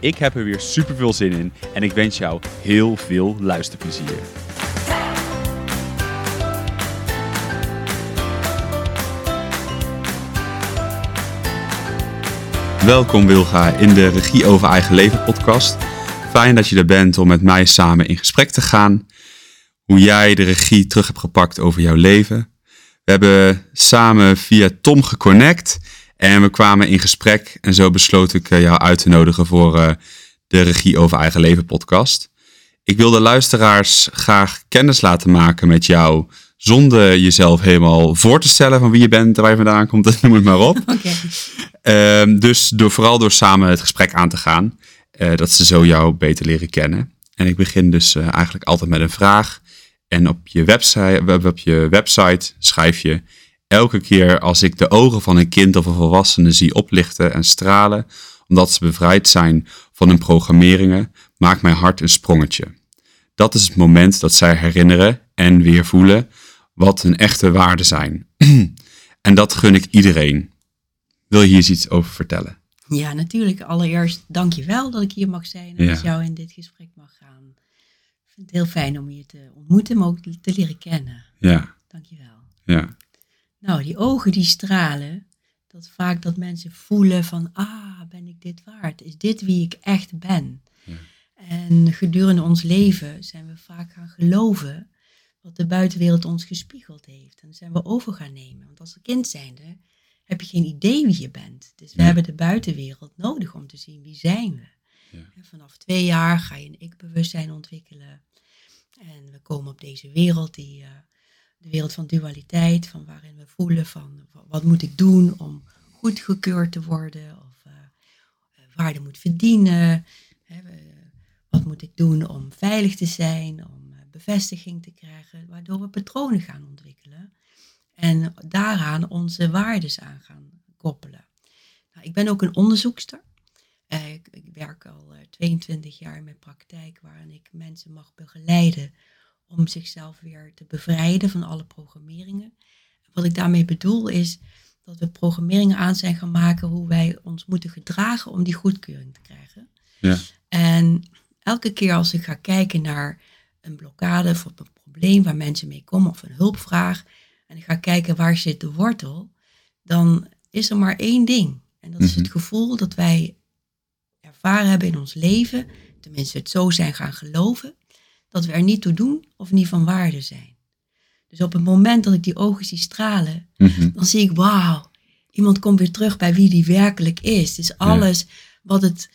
Ik heb er weer super veel zin in en ik wens jou heel veel luisterplezier. Welkom Wilga in de Regie over Eigen Leven podcast. Fijn dat je er bent om met mij samen in gesprek te gaan. Hoe jij de regie terug hebt gepakt over jouw leven. We hebben samen via Tom geconnect en we kwamen in gesprek en zo besloot ik eh, jou uit te nodigen voor eh, de Regie over Eigen Leven podcast. Ik wil de luisteraars graag kennis laten maken met jou zonder jezelf helemaal voor te stellen van wie je bent, waar je vandaan komt, noem het maar op. Ehm, dus door, vooral door samen het gesprek aan te gaan, eh, dat ze zo jou beter leren kennen. En ik begin dus eigenlijk altijd met een vraag. En op je, website, op je website schrijf je elke keer als ik de ogen van een kind of een volwassene zie oplichten en stralen, omdat ze bevrijd zijn van hun programmeringen, maakt mijn hart een sprongetje. Dat is het moment dat zij herinneren en weer voelen wat hun echte waarden zijn. en dat gun ik iedereen. Wil je hier eens iets over vertellen? Ja, natuurlijk. Allereerst dank je wel dat ik hier mag zijn en Ja. met jou in dit gesprek mag gaan. Ik vind het heel fijn om je te ontmoeten, maar ook te leren kennen. Ja, Dank je wel. ja, Nou, die ogen die stralen, dat vaak dat mensen voelen van, ah, ben ik dit waard? Is dit wie ik echt ben? Ja. En gedurende ons leven zijn we vaak gaan geloven wat de buitenwereld ons gespiegeld heeft. En zijn we over gaan nemen. Want als kind zijnde heb je geen idee wie je bent. Dus we hebben de buitenwereld nodig om te zien wie zijn we. Ja. En vanaf twee jaar ga je een ik-bewustzijn ontwikkelen. En we komen op deze wereld die... eh, de wereld van dualiteit, van waarin we voelen van wat moet ik doen om goedgekeurd te worden of eh, waarde moet verdienen, hè, wat moet ik doen om veilig te zijn, om eh, bevestiging te krijgen, waardoor we patronen gaan ontwikkelen en daaraan onze waardes aan gaan koppelen. Nou, ik ben ook een onderzoekster. Ik, werk al eh, 22 jaar in mijn praktijk waarin ik mensen mag begeleiden om zichzelf weer te bevrijden van alle programmeringen. Wat ik daarmee bedoel is dat we programmeringen aan zijn gaan maken hoe wij ons moeten gedragen om die goedkeuring te krijgen. ja, En elke keer als ik ga kijken naar een blokkade of een probleem waar mensen mee komen of een hulpvraag en ik ga kijken waar zit de wortel, dan is er maar één ding. En dat is Mhm. het gevoel dat wij ervaren hebben in ons leven, tenminste het zo zijn gaan geloven, dat we er niet toe doen of niet van waarde zijn. Dus op het moment dat ik die ogen zie stralen, mhm, dan zie ik, wauw, iemand komt weer terug bij wie die werkelijk is. Dus alles wat het,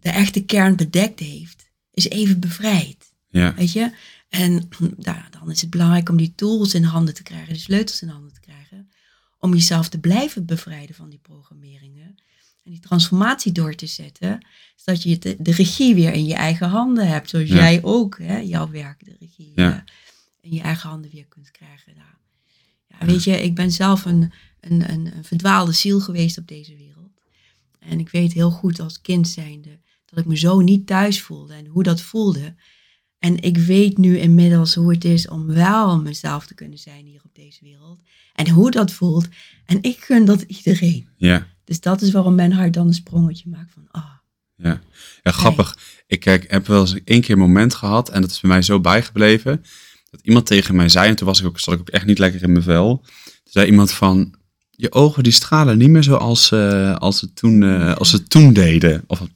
de echte kern bedekt heeft, is even bevrijd. ja, Weet je? En nou, dan is het belangrijk om die tools in handen te krijgen, de sleutels in handen te krijgen, om jezelf te blijven bevrijden van die programmeringen. En die transformatie door te zetten, zodat je de, de regie weer in je eigen handen hebt. Zoals Ja. jij ook hè, jouw werk, de regie Ja. eh, in je eigen handen weer kunt krijgen. Nou, ja, weet je, ik ben zelf een, een, een, een verdwaalde ziel geweest op deze wereld. En ik weet heel goed als kind zijnde dat ik me zo niet thuis voelde en hoe dat voelde. En ik weet nu inmiddels hoe het is om wel mezelf te kunnen zijn hier op deze wereld. En hoe dat voelt. En ik gun dat iedereen. ja. Dus dat is waarom mijn hart dan een sprongetje maakt van, ah, Ja, ja grappig. Ik kijk, heb wel eens één keer een moment gehad en dat is bij mij zo bijgebleven. Dat iemand tegen mij zei, en toen was ik ook, zat ik ook echt niet lekker in mijn vel. Toen zei iemand van, je ogen die stralen niet meer zoals eh, als, ze toen, eh, als ze toen deden. Of een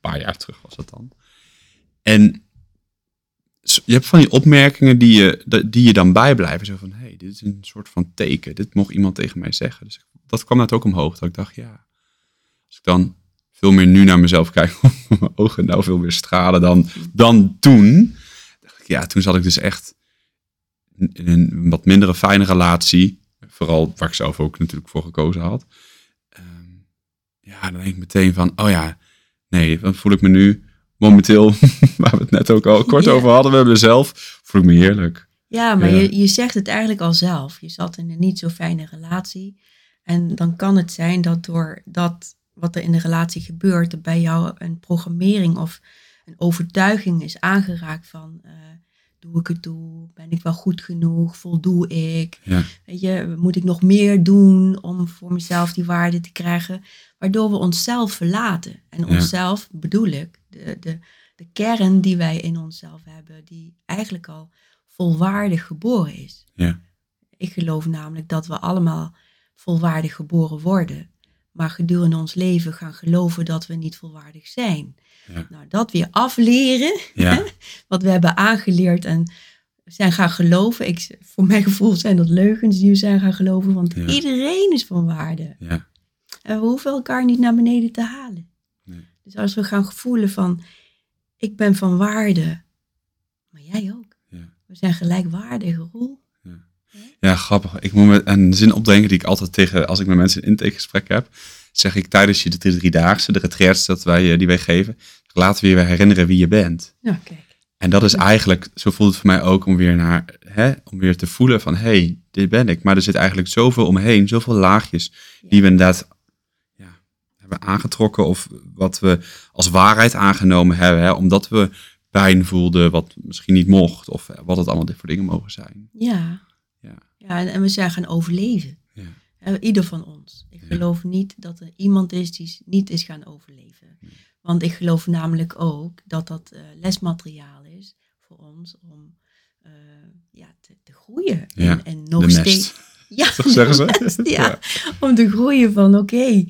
paar jaar terug was dat dan. En je hebt van die opmerkingen die je, die je dan bijblijven. Zo van, hé, hey, dit is een soort van teken. Dit mocht iemand tegen mij zeggen. Dus dat kwam net ook omhoog. Dat ik dacht, ja, als ik dan veel meer nu naar mezelf kijk, mijn ogen nou veel meer stralen dan, dan toen. Dacht ik, ja, toen zat ik dus echt in een wat mindere fijne relatie. Vooral waar ik zelf ook natuurlijk voor gekozen had. Ehm, ja, dan denk ik meteen van, oh ja, nee, dan voel ik me nu momenteel, waar we het net ook al kort Ja. over hadden, we hebben er zelf, voel ik me heerlijk. Ja, maar Ja. Je, je zegt het eigenlijk al zelf. Je zat in een niet zo fijne relatie. En dan kan het zijn dat door dat wat er in de relatie gebeurt, er bij jou een programmering of een overtuiging is aangeraakt van eh, doe ik het toe? Ben ik wel goed genoeg? Voldoe ik? Ja, Weet je, moet ik nog meer doen om voor mezelf die waarde te krijgen? Waardoor we onszelf verlaten. En Ja. onszelf bedoel ik, de, de, de kern die wij in onszelf hebben, die eigenlijk al volwaardig geboren is. ja, Ik geloof namelijk dat we allemaal volwaardig geboren worden, maar gedurende ons leven gaan geloven dat we niet volwaardig zijn. Ja. Nou, dat weer afleren, ja, wat we hebben aangeleerd en zijn gaan geloven. Ik, voor mijn gevoel zijn dat leugens die we zijn gaan geloven, want Ja. iedereen is van waarde. ja, En we hoeven elkaar niet naar beneden te halen. Nee. Dus als we gaan voelen van, ik ben van waarde, maar jij ook. ja. We zijn gelijkwaardige rol. Ja, grappig. Ik moet me een zin opdenken die ik altijd tegen, als ik met mensen een intakegesprek heb, zeg ik tijdens je de drie- driedaagse, de retraits dat wij, eh, die wij geven, laten we je weer herinneren wie je bent. Nou, kijk. En dat is eigenlijk, zo voelt het voor mij ook om weer naar, hè, om weer te voelen van, hé, hey, dit ben ik. Maar er zit eigenlijk zoveel omheen, zoveel laagjes, die we inderdaad ja, hebben aangetrokken of wat we als waarheid aangenomen hebben, hè, omdat we pijn voelden wat misschien niet mocht of wat het allemaal voor dingen mogen zijn. Ja. Ja. En, en we zijn gaan overleven. Ja. Hè, Ieder van ons. Ik Ja. geloof niet dat er iemand is die niet is gaan overleven. Want ik geloof namelijk ook dat dat eh, lesmateriaal is voor ons om eh, ja, te, te groeien. En, en nog de steeds. Ja, zeggen ze? Ja. Om te groeien van oké.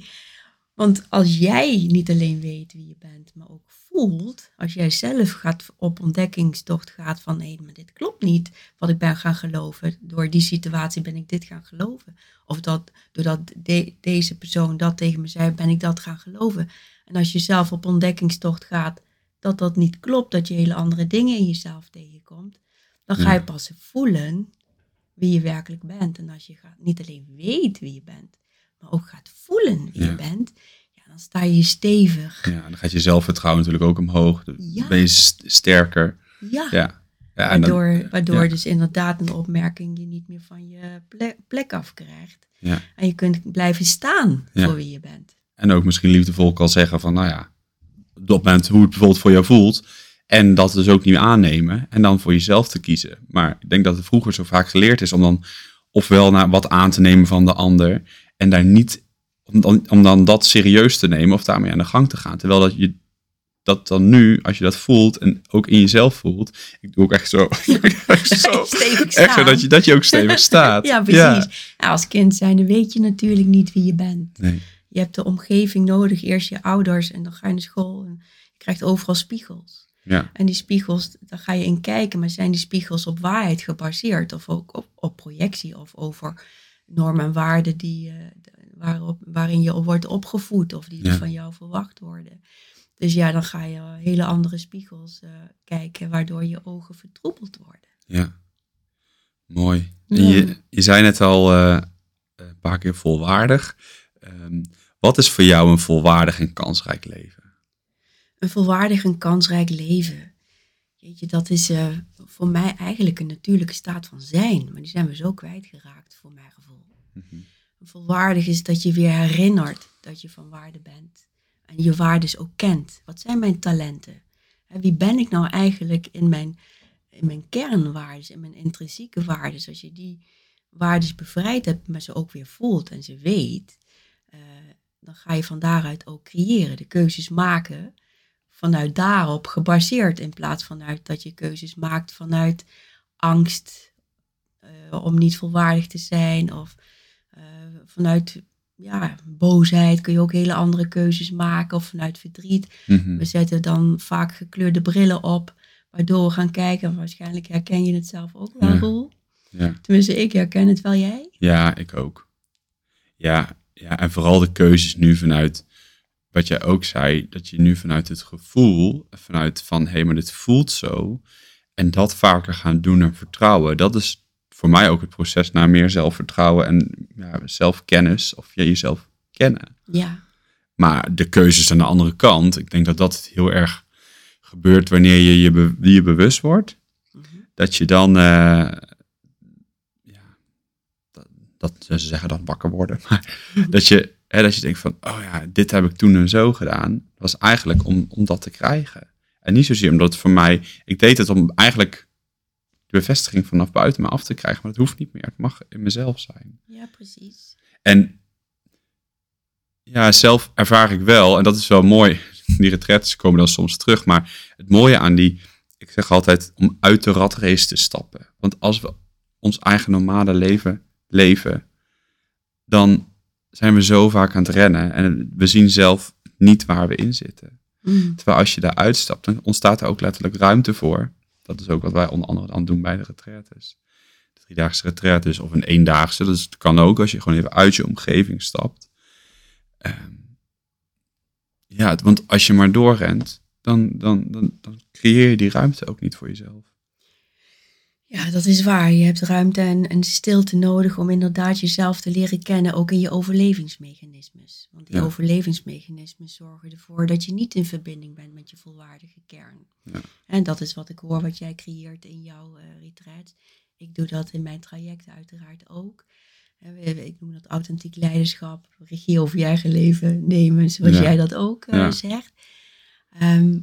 Want als jij niet alleen weet wie je bent, maar ook voelt, als jij zelf gaat op ontdekkingstocht gaat van hé, maar dit klopt niet wat ik ben gaan geloven. Door die situatie ben ik dit gaan geloven. Of dat doordat de- deze persoon dat tegen me zei, ben ik dat gaan geloven. En als je zelf op ontdekkingstocht gaat, dat dat niet klopt, dat je hele andere dingen in jezelf tegenkomt, dan ga je pas voelen wie je werkelijk bent. En als je gaat, niet alleen weet wie je bent, maar ook gaat voelen wie Ja. je bent, dan sta je stevig. Ja, dan gaat je zelfvertrouwen natuurlijk ook omhoog. Dan Ja. ben je st- sterker. Ja. Ja. ja en dan- Waardoor, waardoor ja. dus inderdaad een opmerking je niet meer van je plek, plek afkrijgt. Ja. En je kunt blijven staan voor wie je bent. En ook misschien liefdevol kan zeggen van, nou ja, op dat moment hoe het bijvoorbeeld voor jou voelt. En dat dus ook niet aannemen. En dan voor jezelf te kiezen. Maar ik denk dat het vroeger zo vaak geleerd is om dan ofwel naar wat aan te nemen van de ander. En daar niet, om dan, om dan dat serieus te nemen of daarmee aan de gang te gaan. Terwijl dat je dat dan nu, als je dat voelt en ook in jezelf voelt. Ik doe ook echt zo. echt zo. Stevig Echt zo dat je, dat je ook stevig staat. Ja, precies. Ja, als kind zijnde weet je natuurlijk niet wie je bent. Nee. Je hebt de omgeving nodig, eerst je ouders en dan ga je naar school. En je krijgt overal spiegels. Ja. En die spiegels, daar ga je in kijken, maar zijn die spiegels op waarheid gebaseerd? Of ook op, op projectie of over normen en waarden die, eh, waarop, waarin je wordt opgevoed of die Ja. van jou verwacht worden? Dus ja, dan ga je hele andere spiegels eh, kijken, waardoor je ogen vertroebeld worden. Ja, mooi. En Ja. je, je zei net al eh, een paar keer volwaardig. Ehm, wat is voor jou een volwaardig en kansrijk leven? Een volwaardig en kansrijk leven. Weet je, dat is eh, voor mij eigenlijk een natuurlijke staat van zijn. Maar die zijn we zo kwijtgeraakt, voor mijn gevoel. Volwaardig is dat je weer herinnert dat je van waarde bent. En je waardes ook kent. Wat zijn mijn talenten? Hè, Wie ben ik nou eigenlijk in mijn, in mijn kernwaardes, in mijn intrinsieke waardes? Als je die waardes bevrijd hebt, maar ze ook weer voelt en ze weet, eh, dan ga je van daaruit ook creëren, de keuzes maken vanuit daarop gebaseerd, in plaats vanuit dat je keuzes maakt vanuit angst eh, om niet volwaardig te zijn of eh, vanuit ja, boosheid kun je ook hele andere keuzes maken of vanuit verdriet. Mhm. We zetten dan vaak gekleurde brillen op, waardoor we gaan kijken. Waarschijnlijk herken je het zelf ook wel, Ja. Roel. Ja. Tenminste, ik herken het wel, jij? ja, ik ook. Ja, ja, en vooral de keuzes nu vanuit wat jij ook zei, dat je nu vanuit het gevoel, vanuit van hé, maar dit voelt zo, en dat vaker gaan doen en vertrouwen, dat is voor mij ook het proces naar meer zelfvertrouwen en ja, zelfkennis, of ja, jezelf kennen. Ja, Maar de keuzes aan de andere kant, ik denk dat dat heel erg gebeurt wanneer je je, be- je bewust wordt. Mhm. Dat je dan, eh, ja, dat, dat ze zeggen dan wakker worden. Maar dat je, hè, dat je denkt van, oh ja, dit heb ik toen en zo gedaan. Dat was eigenlijk om, om dat te krijgen. En niet zozeer omdat het voor mij, ik deed het om eigenlijk de bevestiging vanaf buiten me af te krijgen. Maar het hoeft niet meer. Het mag in mezelf zijn. Ja, precies. En ja, zelf ervaar ik wel, en dat is wel mooi. Die retreats komen dan soms terug. Maar het mooie aan die, ik zeg altijd, om uit de ratrace te stappen. Want als we ons eigen normale leven leven, dan zijn we zo vaak aan het rennen. En we zien zelf niet waar we in zitten. Mhm. Terwijl als je daar uitstapt, dan ontstaat er ook letterlijk ruimte voor. Dat is ook wat wij onder andere dan doen bij de retraites. De driedaagse retraites of een eendaagse. Dus het kan ook als je gewoon even uit je omgeving stapt. Ehm, ja, want als je maar doorrent, dan, dan, dan, dan creëer je die ruimte ook niet voor jezelf. Ja, dat is waar. Je hebt ruimte en, en stilte nodig om inderdaad jezelf te leren kennen, ook in je overlevingsmechanismes. Want die Ja. overlevingsmechanismes zorgen ervoor dat je niet in verbinding bent met je volwaardige kern. Ja. En dat is wat ik hoor, wat jij creëert in jouw eh retreat. Ik doe dat in mijn trajecten uiteraard ook. We- Ik noem dat authentiek leiderschap, regie over je eigen leven nemen, zoals Ja. jij dat ook eh, Ja. zegt. Ehm,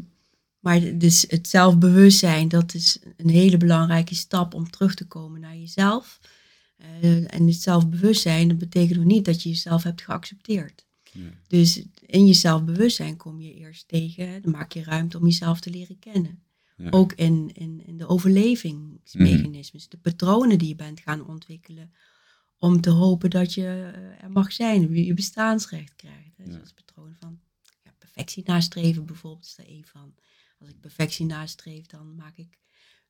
maar dus het zelfbewustzijn, dat is een hele belangrijke stap om terug te komen naar jezelf. Eh, en het zelfbewustzijn, dat betekent nog niet dat je jezelf hebt geaccepteerd. Ja. Dus in je zelfbewustzijn kom je eerst tegen, dan maak je ruimte om jezelf te leren kennen. Ja. Ook in, in, in de overlevingsmechanismes, de patronen die je bent gaan ontwikkelen. Om te hopen dat je eh, er mag zijn, je bestaansrecht krijgt. Hè. Ja. Zoals patroon van ja, perfectie nastreven bijvoorbeeld, is er één van. Als ik perfectie nastreef, dan maak ik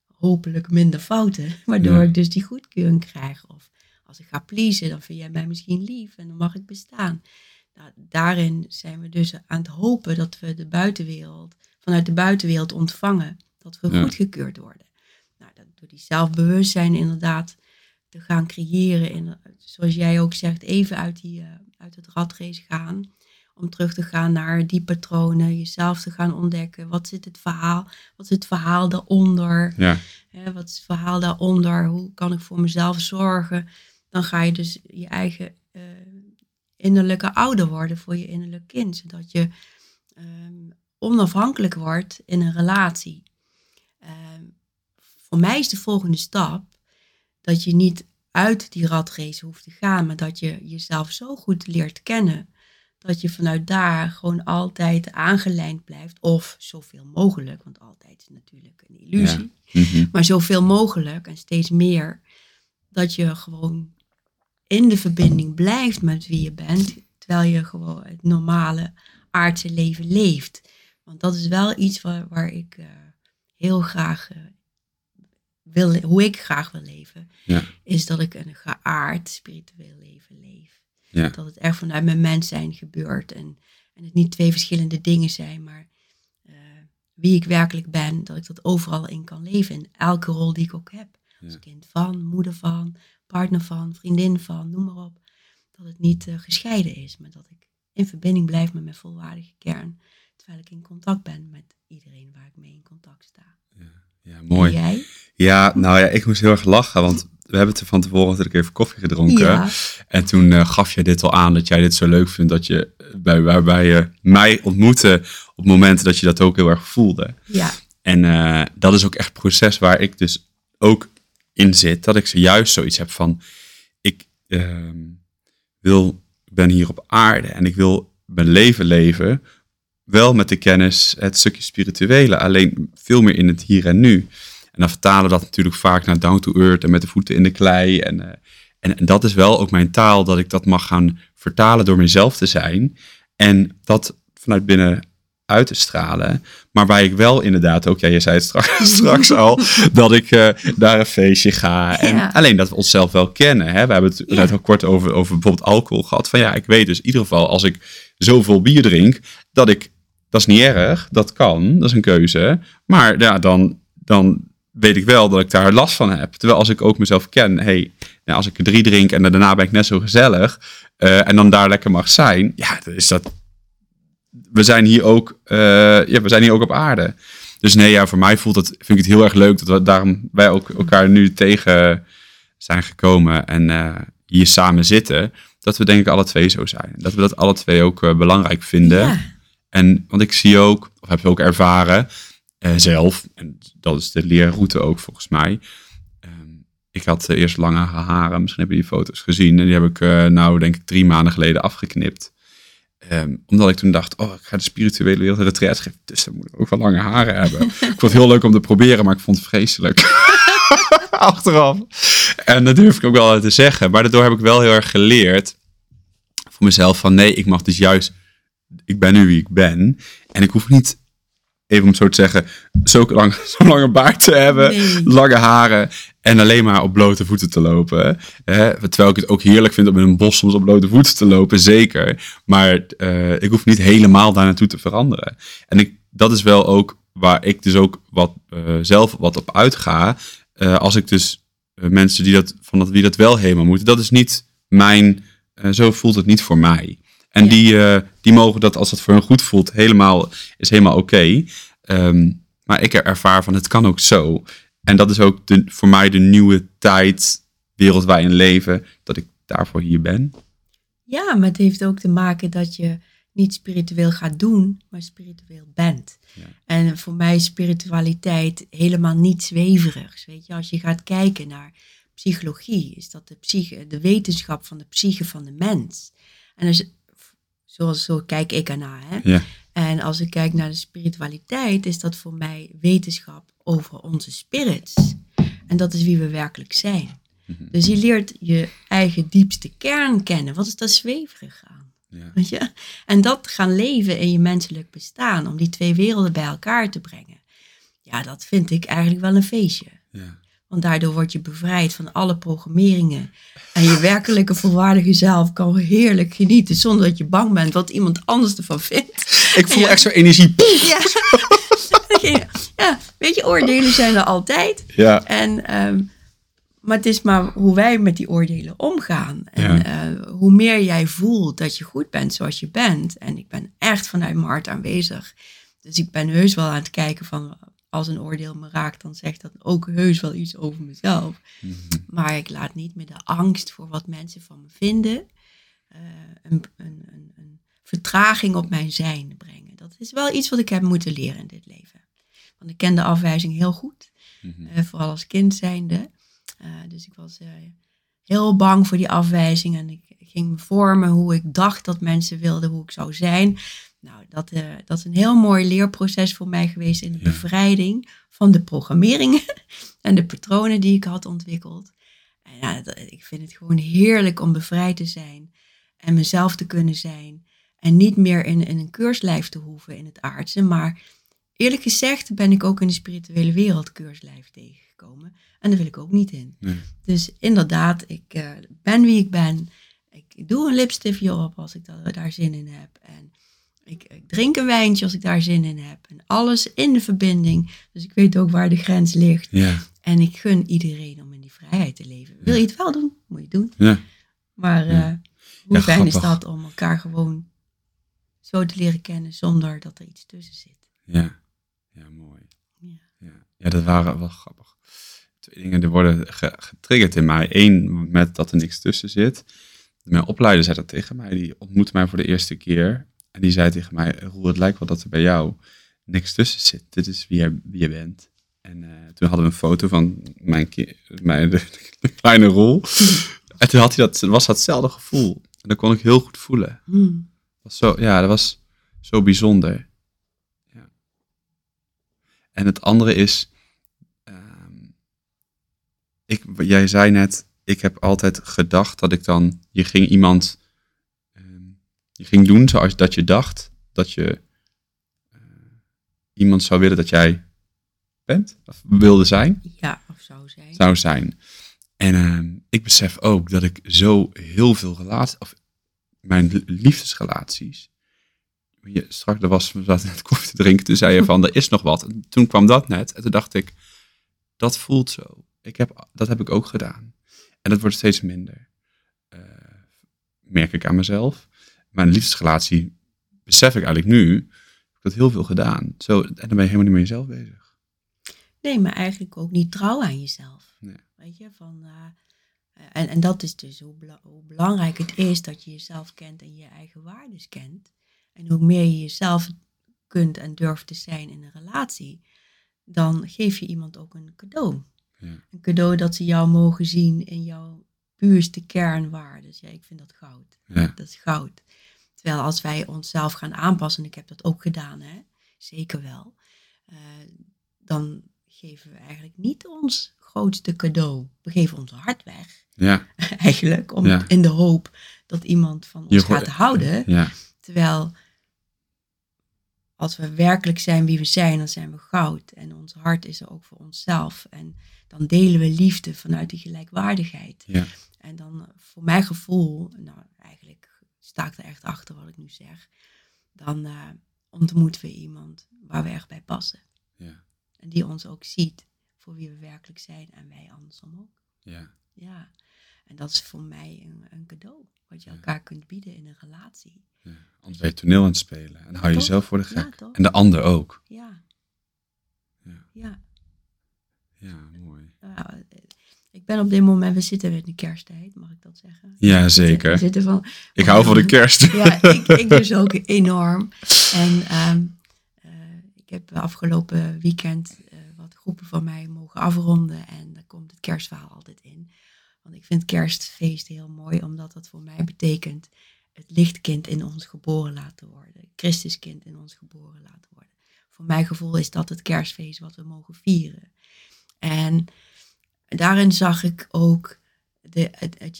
hopelijk minder fouten. Waardoor Ja. ik dus die goedkeuring krijg. Of als ik ga pleasen, dan vind jij mij misschien lief en dan mag ik bestaan. Nou, daarin zijn we dus aan het hopen dat we de buitenwereld, vanuit de buitenwereld ontvangen. Dat we Ja. goedgekeurd worden. Nou, dat, door die zelfbewustzijn inderdaad te gaan creëren. In, zoals jij ook zegt, even uit, die, eh, uit het ratrace gaan. Om terug te gaan naar die patronen, jezelf te gaan ontdekken. Wat zit het verhaal? Wat is het verhaal daaronder? Ja, Hè, wat is het verhaal daaronder? Hoe kan ik voor mezelf zorgen? Dan ga je dus je eigen eh, innerlijke ouder worden voor je innerlijk kind. Zodat je ehm, onafhankelijk wordt in een relatie. Ehm, voor mij is de volgende stap dat je niet uit die ratrace hoeft te gaan, maar dat je jezelf zo goed leert kennen dat je vanuit daar gewoon altijd aangelijnd blijft, of zoveel mogelijk, want altijd is natuurlijk een illusie, Mhm. maar zoveel mogelijk en steeds meer, dat je gewoon in de verbinding blijft met wie je bent, terwijl je gewoon het normale aardse leven leeft. Want dat is wel iets waar, waar ik eh, heel graag eh, wil, hoe ik graag wil leven, Ja. is dat ik een geaard spiritueel leven leef. Ja. Dat het echt vanuit mijn mens zijn gebeurt en, en het niet twee verschillende dingen zijn, maar eh, wie ik werkelijk ben, dat ik dat overal in kan leven, in elke rol die ik ook heb. Als kind van, moeder van, partner van, vriendin van, noem maar op. Dat het niet eh, gescheiden is, maar dat ik in verbinding blijf met mijn volwaardige kern, terwijl ik in contact ben met iedereen waar ik mee in contact sta. ja, mooi. En jij? Ja, nou ja, ik moest heel erg lachen, want we hebben het van tevoren natuurlijk even koffie gedronken. Ja. En toen eh, gaf je dit al aan, dat jij dit zo leuk vindt, dat je, eh, bij, waarbij je mij ontmoette op momenten dat je dat ook heel erg voelde. Ja. En eh, dat is ook echt een proces waar ik dus ook in zit, dat ik zojuist zoiets heb van, ik ehm, wil, ik ben hier op aarde en ik wil mijn leven leven, wel met de kennis, het stukje spirituele, alleen veel meer in het hier en nu. En dan vertalen we dat natuurlijk vaak naar down to earth en met de voeten in de klei. En, eh, en, en dat is wel ook mijn taal, dat ik dat mag gaan vertalen door mezelf te zijn. En dat vanuit binnen uit te stralen. Maar waar ik wel inderdaad ook, ja, je zei het straks, straks al, dat ik eh, naar een feestje ga. En Ja. alleen dat we onszelf wel kennen. Hè? We hebben het Ja. net al kort over, over bijvoorbeeld alcohol gehad. Van ja, ik weet dus in ieder geval als ik zoveel bier drink, dat ik, dat is niet erg, dat kan, dat is een keuze. Maar ja, dan, dan weet ik wel dat ik daar last van heb. Terwijl als ik ook mezelf ken, hey, nou, als ik er drie drink en daarna ben ik net zo gezellig eh, en dan daar lekker mag zijn, ja, is dat. We zijn hier ook, eh, ja, we zijn hier ook op aarde. Dus nee, ja, voor mij voelt het, vind ik het heel erg leuk dat we daarom wij ook elkaar nu tegen zijn gekomen en eh, hier samen zitten. Dat we denk ik alle twee zo zijn. Dat we dat alle twee ook belangrijk vinden. En want ik zie ook, of heb je ook ervaren eh, zelf, en dat is de leerroute ook volgens mij. Ehm, ik had eh, eerst lange haren, misschien heb je die foto's gezien. En die heb ik eh, nou denk ik drie maanden geleden afgeknipt. Ehm, omdat ik toen dacht, oh, ik ga de spirituele wereld de geven. Dus dan moet ik ook wel lange haren hebben. ik vond het heel leuk om te proberen, maar ik vond het vreselijk. Achteraf. En dat durf ik ook wel te zeggen. Maar daardoor heb ik wel heel erg geleerd voor mezelf van nee, ik mag dus juist, ik ben nu wie ik ben. En ik hoef niet, even om het zo te zeggen, zo lang, zo'n lange baard te hebben, Nee. lange haren en alleen maar op blote voeten te lopen. Hè? Terwijl ik het ook heerlijk vind om in een bos soms op blote voeten te lopen, zeker. Maar eh, ik hoef niet helemaal daar naartoe te veranderen. En ik, dat is wel ook waar ik dus ook wat, eh, zelf wat op uitga. Eh, als ik dus mensen die dat, van dat, wie dat wel helemaal moeten, dat is niet mijn, zo voelt het niet voor mij. En Ja. die, eh, die mogen dat, als het voor hen goed voelt, helemaal, is helemaal oké. Ehm, maar ik ervaar van, het kan ook zo. En dat is ook de, voor mij de nieuwe tijd, wereld waarin leven, dat ik daarvoor hier ben. Ja, maar het heeft ook te maken dat je niet spiritueel gaat doen, maar spiritueel bent. Ja. En voor mij is spiritualiteit helemaal niet zweverigs. Weet je, als je gaat kijken naar psychologie, is dat de, psyche, de wetenschap van de psyche van de mens. En als, zoals zo kijk ik ernaar. Hè? Ja, En als ik kijk naar de spiritualiteit, is dat voor mij wetenschap over onze spirits. En dat is wie we werkelijk zijn. Mhm. Dus je leert je eigen diepste kern kennen. Wat is daar zweverig aan? ja, Weet je? En dat gaan leven in je menselijk bestaan, om die twee werelden bij elkaar te brengen. Ja, dat vind ik eigenlijk wel een feestje. ja. Want daardoor word je bevrijd van alle programmeringen. En je werkelijke volwaardige zelf kan heerlijk genieten zonder dat je bang bent wat iemand anders ervan vindt. Ik voel Ja. echt zo'n energie. Ja. ja, weet je, oordelen zijn er altijd. Ja, En, ehm, maar het is maar hoe wij met die oordelen omgaan. En Ja. eh, hoe meer jij voelt dat je goed bent zoals je bent. En ik ben echt vanuit mijn hart aanwezig. Dus ik ben heus wel aan het kijken van als een oordeel me raakt, dan zegt dat ook heus wel iets over mezelf. Mhm. Maar ik laat niet met de angst voor wat mensen van me vinden eh, een, een, een, een vertraging op mijn zijn brengen. Dat is wel iets wat ik heb moeten leren in dit leven. Want ik ken de afwijzing heel goed, Mhm. eh, vooral als kind zijnde. Eh, dus ik was heel bang voor die afwijzing en ik ging me vormen hoe ik dacht dat mensen wilden, hoe ik zou zijn. Nou, dat, eh, dat is een heel mooi leerproces voor mij geweest in de Ja. bevrijding van de programmeringen en de patronen die ik had ontwikkeld. En ja, dat- ik vind het gewoon heerlijk om bevrijd te zijn en mezelf te kunnen zijn. En niet meer in, in een keurslijf te hoeven in het aardse. Maar eerlijk gezegd ben ik ook in de spirituele wereld keurslijf tegengekomen. En daar wil ik ook niet in. Nee. Dus inderdaad, ik eh, ben wie ik ben. Ik doe een lipstiftje op als ik da- daar zin in heb. En ik, ik drink een wijntje als ik daar zin in heb. En alles in de verbinding. Dus ik weet ook waar de grens ligt. ja, En ik gun iedereen om in die vrijheid te leven. Wil je het wel doen, moet je het doen. ja. Maar Ja. eh, hoe fijn is dat om elkaar gewoon zo te leren kennen zonder dat er iets tussen zit. Ja, ja mooi. Ja. Ja. dat waren wel grappig. Twee dingen die worden ge- getriggerd in mij. Eén, met dat er niks tussen zit. Mijn opleider zei dat tegen mij. Die ontmoette mij voor de eerste keer. En die zei tegen mij, Roel, het lijkt wel dat er bij jou niks tussen zit. Dit is wie je, wie je bent. En eh, toen hadden we een foto van mijn, mijn de, de kleine Roel. En toen had hij dat, was datzelfde gevoel. En dat kon ik heel goed voelen. Hmm. Dat was zo, ja, dat was zo bijzonder. Ja. En het andere is, ehm, ik, jij zei net, ik heb altijd gedacht dat ik dan, je ging iemand, je ging doen zoals dat je dacht dat je eh, iemand zou willen dat jij bent, of wilde zijn Ja, of zou zijn. zou zijn. En ehm, ik besef ook dat ik zo heel veel relaties, of mijn li- liefdesrelaties. Je, straks er was, we zaten net koffie te drinken, toen zei je van, er is nog wat. En toen kwam dat net en toen dacht ik, dat voelt zo. Ik heb, dat heb ik ook gedaan. En dat wordt steeds minder. Eh, merk ik aan mezelf. Mijn liefdesrelatie besef ik eigenlijk nu, dat heel veel gedaan. Zo, en dan ben je helemaal niet met jezelf bezig. Nee, maar eigenlijk ook niet trouw aan jezelf. Nee. Weet je, van, eh, en, en dat is dus hoe, bela- hoe belangrijk het is dat je jezelf kent en je eigen waardes kent. En hoe meer je jezelf kunt en durft te zijn in een relatie, dan geef je iemand ook een cadeau. Ja. Een cadeau dat ze jou mogen zien in jouw puurste kernwaardes. Ja, ik vind dat goud. Ja. Dat is goud. Terwijl als wij onszelf gaan aanpassen, en ik heb dat ook gedaan, hè, zeker wel, eh, dan geven we eigenlijk niet ons grootste cadeau. We geven ons hart weg, Ja, eigenlijk, om, Ja. in de hoop dat iemand van ons gaat houden. ja, Terwijl als we werkelijk zijn wie we zijn, dan zijn we goud. En ons hart is er ook voor onszelf. En dan delen we liefde vanuit die gelijkwaardigheid. ja, En dan voor mijn gevoel, nou eigenlijk sta ik er echt achter wat ik nu zeg, dan eh, ontmoeten we iemand waar we echt bij passen. ja, En die ons ook ziet voor wie we werkelijk zijn en wij andersom ook. ja. Ja, en dat is voor mij een, een cadeau wat je elkaar kunt bieden in een relatie. Ja. Anders ben je toneel aan het spelen en hou je jezelf voor de gek. En de ander ook. Ja, Ja, ja. ja mooi. Nou, eh, ik ben op dit moment, we zitten weer in de kersttijd, mag ik dat zeggen? Ja, We zeker. zitten van, Ik hou van de kerst. Ja, ik, ik dus ook enorm. En ehm, eh, ik heb afgelopen weekend eh, wat groepen van mij mogen afronden. En daar komt het kerstverhaal altijd in. Want ik vind kerstfeest heel mooi, omdat dat voor mij betekent het lichtkind in ons geboren laten worden. Christuskind in ons geboren laten worden. Voor mijn gevoel is dat het kerstfeest wat we mogen vieren. En daarin zag ik ook de, het, het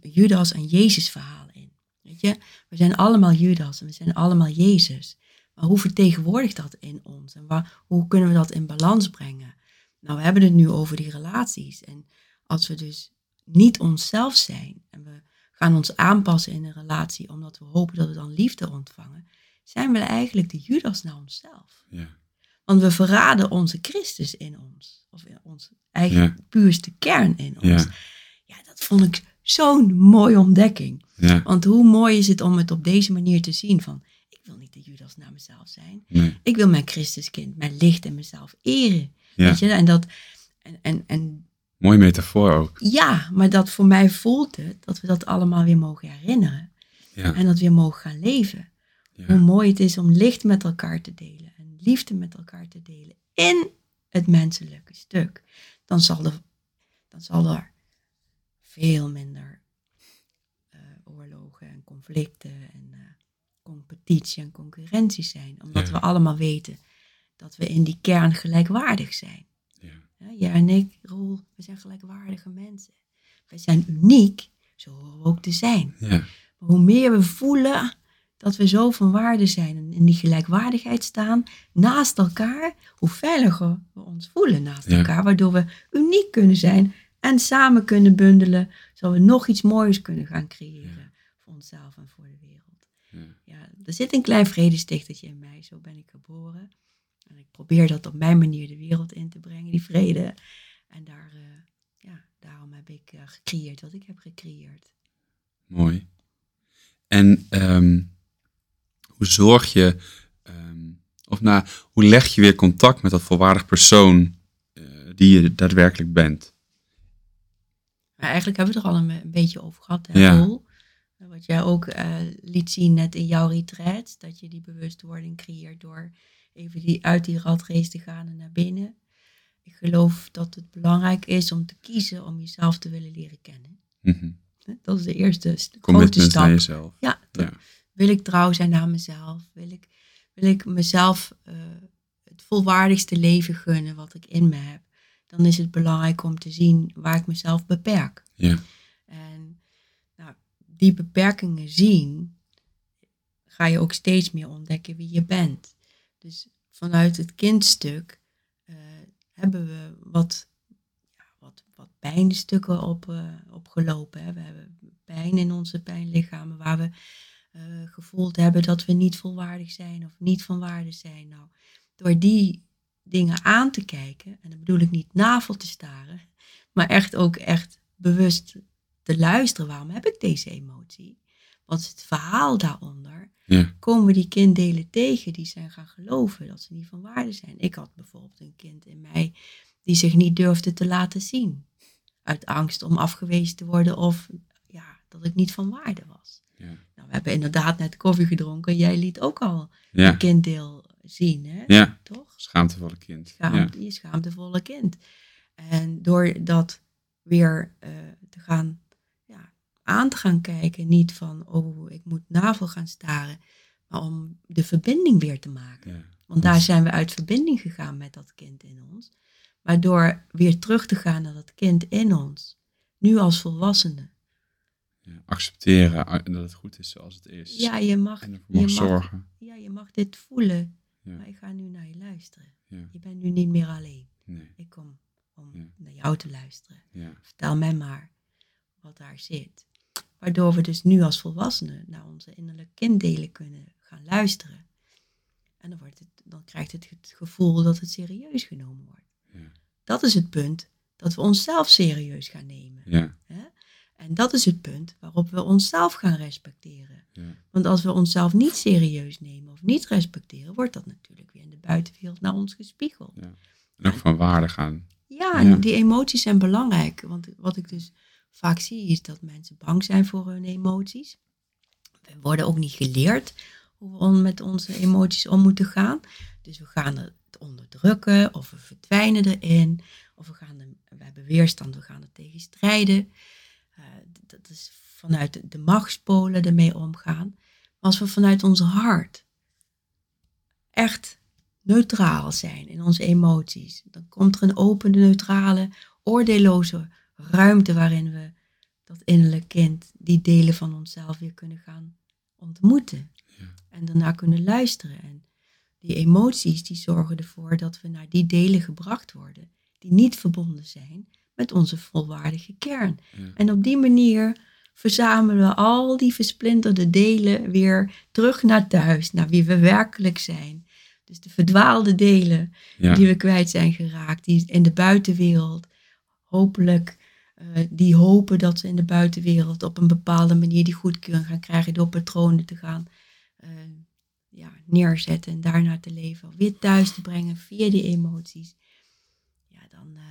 Judas en Jezus verhaal in. Weet je, we zijn allemaal Judas en we zijn allemaal Jezus. Maar hoe vertegenwoordigt dat in ons? En waar, hoe kunnen we dat in balans brengen? Nou, we hebben het nu over die relaties. En als we dus niet onszelf zijn en we gaan ons aanpassen in een relatie omdat we hopen dat we dan liefde ontvangen, zijn we eigenlijk de Judas naar onszelf. Ja, Want we verraden onze Christus in ons. Of in ons eigen Ja. puurste kern in ons. Ja. ja, dat vond ik zo'n mooie ontdekking. ja, Want hoe mooi is het om het op deze manier te zien van, ik wil niet de Judas naar mezelf zijn. nee, Ik wil mijn Christuskind, mijn licht en mezelf eren. Weet je, en dat, en, en, en Mooie metafoor ook. ja, maar dat voor mij voelt het dat we dat allemaal weer mogen herinneren. Ja, En dat weer mogen gaan leven. Hoe mooi het is om licht met elkaar te delen en liefde met elkaar te delen in het menselijke stuk. Dan zal er, dan zal er veel minder eh, oorlogen en conflicten en eh, competitie en concurrentie zijn. Omdat Ja. we allemaal weten dat we in die kern gelijkwaardig zijn. Ja, Ja, jij en ik, Roel, we zijn gelijkwaardige mensen. Wij zijn uniek, zo horen we ook te zijn. ja, Maar hoe meer we voelen dat we zo van waarde zijn en in die gelijkwaardigheid staan naast elkaar, hoe veiliger we ons voelen naast Ja. elkaar, waardoor we uniek kunnen zijn en samen kunnen bundelen, zodat we nog iets moois kunnen gaan creëren voor onszelf en voor de wereld. ja. Ja, er zit een klein vredestichtertje in mij, zo ben ik geboren. En ik probeer dat op mijn manier de wereld in te brengen, die vrede. En daar, eh, ja, daarom heb ik eh, gecreëerd wat ik heb gecreëerd. Mooi. En ehm, hoe zorg je, ehm, of nou, hoe leg je weer contact met dat volwaardig persoon eh, die je daadwerkelijk bent? Maar eigenlijk hebben we het er al een, een beetje over gehad, hè, Ja. Roel? Wat jij ook liet zien net in jouw retreat, dat je die bewustwording creëert door even die, uit die ratrace te gaan en naar binnen. Ik geloof dat het belangrijk is om te kiezen om jezelf te willen leren kennen. Mhm. Dat is de eerste st- grote stap. naar jezelf. Ja, Ja. wil ik trouw zijn naar mezelf? Wil ik, wil ik mezelf eh, het volwaardigste leven gunnen wat ik in me heb? Dan is het belangrijk om te zien waar ik mezelf beperk. Ja. En nou, die beperkingen zien, ga je ook steeds meer ontdekken wie je bent. Dus vanuit het kindstuk eh, hebben we wat, ja, wat, wat pijnstukken op, eh, opgelopen. We hebben pijn in onze pijnlichamen waar we eh, gevoeld hebben dat we niet volwaardig zijn of niet van waarde zijn. Nou, door die dingen aan te kijken, en dan bedoel ik niet navel te staren, maar echt ook echt bewust te luisteren. Waarom heb ik deze emotie? Wat is het verhaal daaronder, Ja. komen die kinddelen tegen die zijn gaan geloven dat ze niet van waarde zijn. Ik had bijvoorbeeld een kind in mij die zich niet durfde te laten zien. Uit angst om afgewezen te worden of ja, dat ik niet van waarde was. Ja. Nou, we hebben inderdaad net koffie gedronken. Jij liet ook al Ja. een kinddeel zien, hè? ja, toch? schaamtevolle kind. Ja. Je schaamtevolle kind. En door dat weer eh, te gaan, aan te gaan kijken, niet van, oh, ik moet navel gaan staren, maar om de verbinding weer te maken. Ja. Want daar zijn we uit verbinding gegaan met dat kind in ons. Maar door weer terug te gaan naar dat kind in ons, nu als volwassene. Ja. Accepteren dat het goed is zoals het is. Ja, je mag, en ervoor mag, zorgen. ja, je mag dit voelen, Ja. maar ik ga nu naar je luisteren. Ja. Je bent nu niet meer alleen. Nee. Ik kom om naar jou te luisteren. Vertel mij maar wat daar zit. Waardoor we dus nu als volwassenen naar onze innerlijke kinddelen kunnen gaan luisteren. En dan, wordt het, dan krijgt het het gevoel dat het serieus genomen wordt. Ja. Dat is het punt dat we onszelf serieus gaan nemen. Ja. Hè? En dat is het punt waarop we onszelf gaan respecteren. Ja. Want als we onszelf niet serieus nemen of niet respecteren, wordt dat natuurlijk weer in de buitenwereld naar ons gespiegeld. Ja. En ook van waarde gaan. Ja, en die emoties zijn belangrijk. Want wat ik dus zie, is dat mensen bang zijn voor hun emoties. We worden ook niet geleerd hoe we met onze emoties om moeten gaan. Dus we gaan het onderdrukken, of we verdwijnen erin, of we, gaan er, we hebben weerstand, we gaan er tegen strijden. Eh, dat is vanuit de- de machtspolen ermee omgaan. Maar als we vanuit ons hart echt neutraal zijn in onze emoties. Dan komt er een open, neutrale, oordeelloze ruimte waarin we dat innerlijk kind, die delen van onszelf weer kunnen gaan ontmoeten. Ja. En daarna kunnen luisteren. En die emoties die zorgen ervoor dat we naar die delen gebracht worden die niet verbonden zijn met onze volwaardige kern. Ja. En op die manier verzamelen we al die versplinterde delen weer terug naar thuis, naar wie we werkelijk zijn. Dus de verdwaalde delen Ja. die we kwijt zijn geraakt, die in de buitenwereld hopelijk, eh, die hopen dat ze in de buitenwereld op een bepaalde manier die goedkeuring gaan krijgen door patronen te gaan eh, ja, neerzetten en daarna te leven, weer thuis te brengen via die emoties. Ja, dan eh,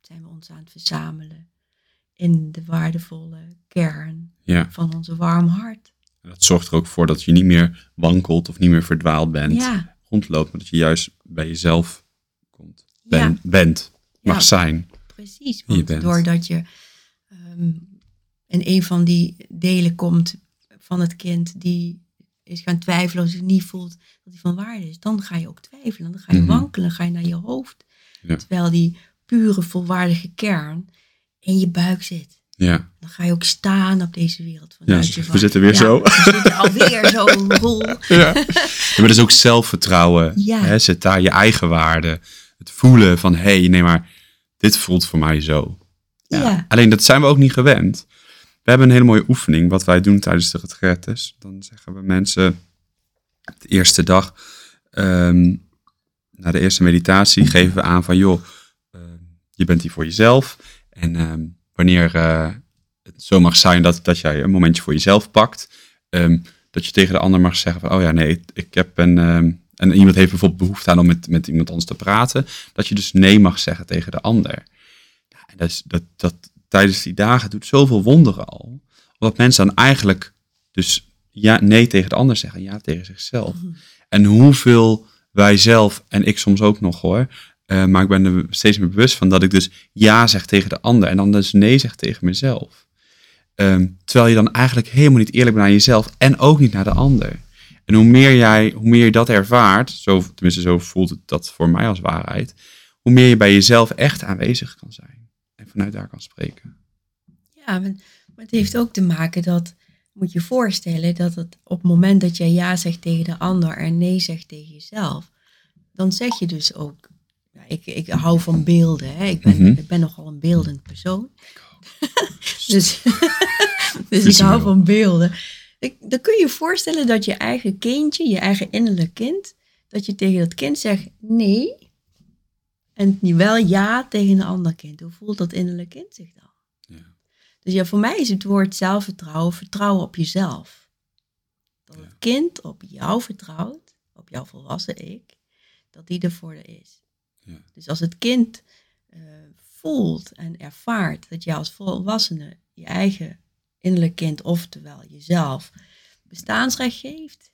zijn we ons aan het verzamelen in de waardevolle kern ja. van onze warm hart. En dat zorgt er ook voor dat je niet meer wankelt of niet meer verdwaald bent. Ja, Rondloopt, maar dat je juist bij jezelf komt. ja, bent. Mag zijn. Precies. je Want bent. doordat je ehm, in een van die delen komt van het kind die is gaan twijfelen als hij niet voelt dat hij van waarde is, dan ga je ook twijfelen. Dan ga je Mhm. wankelen, dan ga je naar je hoofd. Ja. Terwijl die pure, volwaardige kern in je buik zit. Ja. Dan ga je ook staan op deze wereld. Ja, je we zitten weer Ja, zo. We zitten alweer zo, Roel. Ja. maar dat is ook zelfvertrouwen. Ja. Hè? Zet daar je eigen waarde. Het voelen van, hé, hey, nee, maar dit voelt voor mij zo. Ja. Ja. Alleen dat zijn we ook niet gewend. We hebben een hele mooie oefening, wat wij doen tijdens de retretes. Dan zeggen we mensen de eerste dag, ehm, na de eerste meditatie, geven we aan van, joh, ehm, je bent hier voor jezelf. En ehm, wanneer eh, het zo mag zijn dat, dat jij een momentje voor jezelf pakt, ehm, dat je tegen de ander mag zeggen van, oh ja, nee, ik heb een... en iemand heeft bijvoorbeeld behoefte aan om met, met iemand anders te praten, dat je dus nee mag zeggen tegen de ander. Ja, en dat, is, dat, dat tijdens die dagen doet zoveel wonderen al. Omdat mensen dan eigenlijk dus ja, nee tegen de ander zeggen, ja tegen zichzelf. En hoeveel wij zelf, en ik soms ook nog hoor, eh, maar ik ben er steeds meer bewust van dat ik dus ja zeg tegen de ander en dan dus nee zeg tegen mezelf. Ehm, terwijl je dan eigenlijk helemaal niet eerlijk bent naar jezelf en ook niet naar de ander. En hoe meer, jij, hoe meer je dat ervaart, zo, tenminste zo voelt het dat voor mij als waarheid, hoe meer je bij jezelf echt aanwezig kan zijn. En vanuit daar kan spreken. Ja, maar het heeft ook te maken dat, moet je voorstellen, dat het op het moment dat jij ja zegt tegen de ander en nee zegt tegen jezelf, dan zeg je dus ook, ja, ik, ik hou van beelden, hè? Ik, ben, Mhm. ik ben nogal een beeldend persoon. Dus, dus ik hou van beelden. Ik, dan kun je je voorstellen dat je eigen kindje, je eigen innerlijk kind, dat je tegen dat kind zegt nee en niet wel ja tegen een ander kind. Hoe voelt dat innerlijk kind zich dan? Ja. Dus ja, voor mij is het woord zelfvertrouwen, vertrouwen op jezelf. Dat het kind op jou vertrouwt, op jouw volwassen ik, dat die er voor er is. Ja. Dus als het kind eh, voelt en ervaart dat je als volwassene je eigen innerlijk kind, oftewel jezelf, bestaansrecht geeft.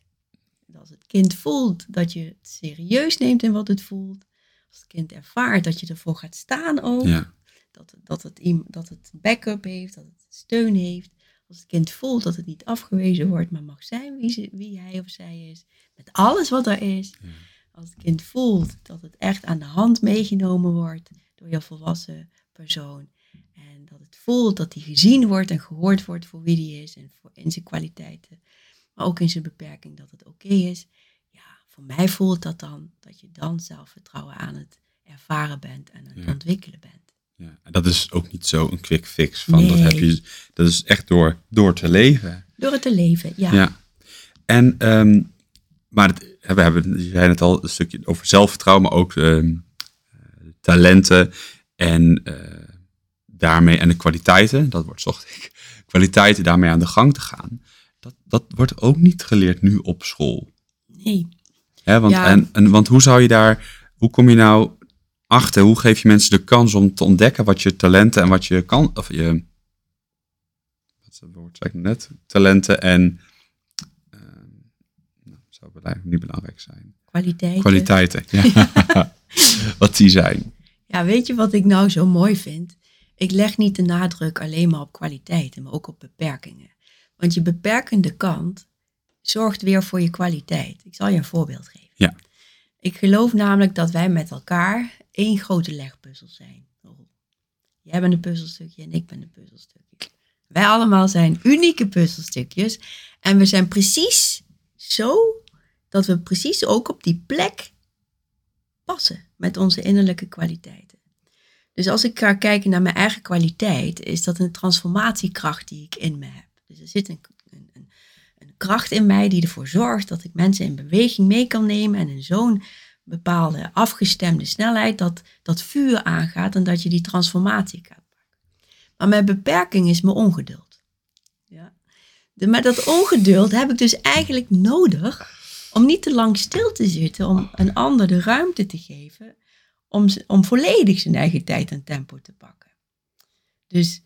Als het kind voelt dat je het serieus neemt in wat het voelt. Als het kind ervaart dat je ervoor gaat staan ook. Ja. Dat, dat, het, dat het backup heeft, dat het steun heeft. Als het kind voelt dat het niet afgewezen wordt, maar mag zijn wie, ze, wie hij of zij is. Met alles wat er is. Ja. Als het kind voelt dat het echt aan de hand meegenomen wordt door je volwassen persoon. En dat het voelt dat hij gezien wordt en gehoord wordt voor wie hij is en voor, in zijn kwaliteiten. Maar ook in zijn beperking dat het oké is. Ja, voor mij voelt dat dan dat je dan zelfvertrouwen aan het ervaren bent en aan het Ja. ontwikkelen bent. Ja. En dat is ook niet zo een quick fix. Van, dat, Nee. heb je, dat is echt door, door te leven. Door het te leven, ja. Ja. En, ehm, maar het, we hebben, je zei het al, een stukje over zelfvertrouwen, maar ook ehm, eh, talenten en eh, daarmee, en de kwaliteiten, dat wordt, zocht ik, kwaliteiten daarmee aan de gang te gaan. Dat, dat wordt ook niet geleerd nu op school. Nee. Hè? Want, Ja. en, en, want hoe zou je daar, hoe kom je nou achter, hoe geef je mensen de kans om te ontdekken wat je talenten en wat je kan, of je, wat is dat woord, zei ik net, talenten en, nou, zou belangrijk- niet belangrijk zijn. Kwaliteiten. Kwaliteiten, ja. wat die zijn. Ja, weet je wat ik nou zo mooi vind? Ik leg niet de nadruk alleen maar op kwaliteiten, maar ook op beperkingen. Want je beperkende kant zorgt weer voor je kwaliteit. Ik zal je een voorbeeld geven. Ja. Ik geloof namelijk dat wij met elkaar één grote legpuzzel zijn. Jij bent een puzzelstukje en ik ben een puzzelstukje. Wij allemaal zijn unieke puzzelstukjes. En we zijn precies zo dat we precies ook op die plek passen met onze innerlijke kwaliteiten. Dus als ik ga kijken naar mijn eigen kwaliteit, is dat een transformatiekracht die ik in me heb. Dus er zit een, een, een, kracht in mij die ervoor zorgt dat ik mensen in beweging mee kan nemen en in zo'n bepaalde afgestemde snelheid dat dat vuur aangaat en dat je die transformatie gaat pakken. Maar mijn beperking is mijn ongeduld. Ja. De, maar dat ongeduld heb ik dus eigenlijk nodig om niet te lang stil te zitten, om een ander de ruimte te geven om, om volledig zijn eigen tijd en tempo te pakken. Dus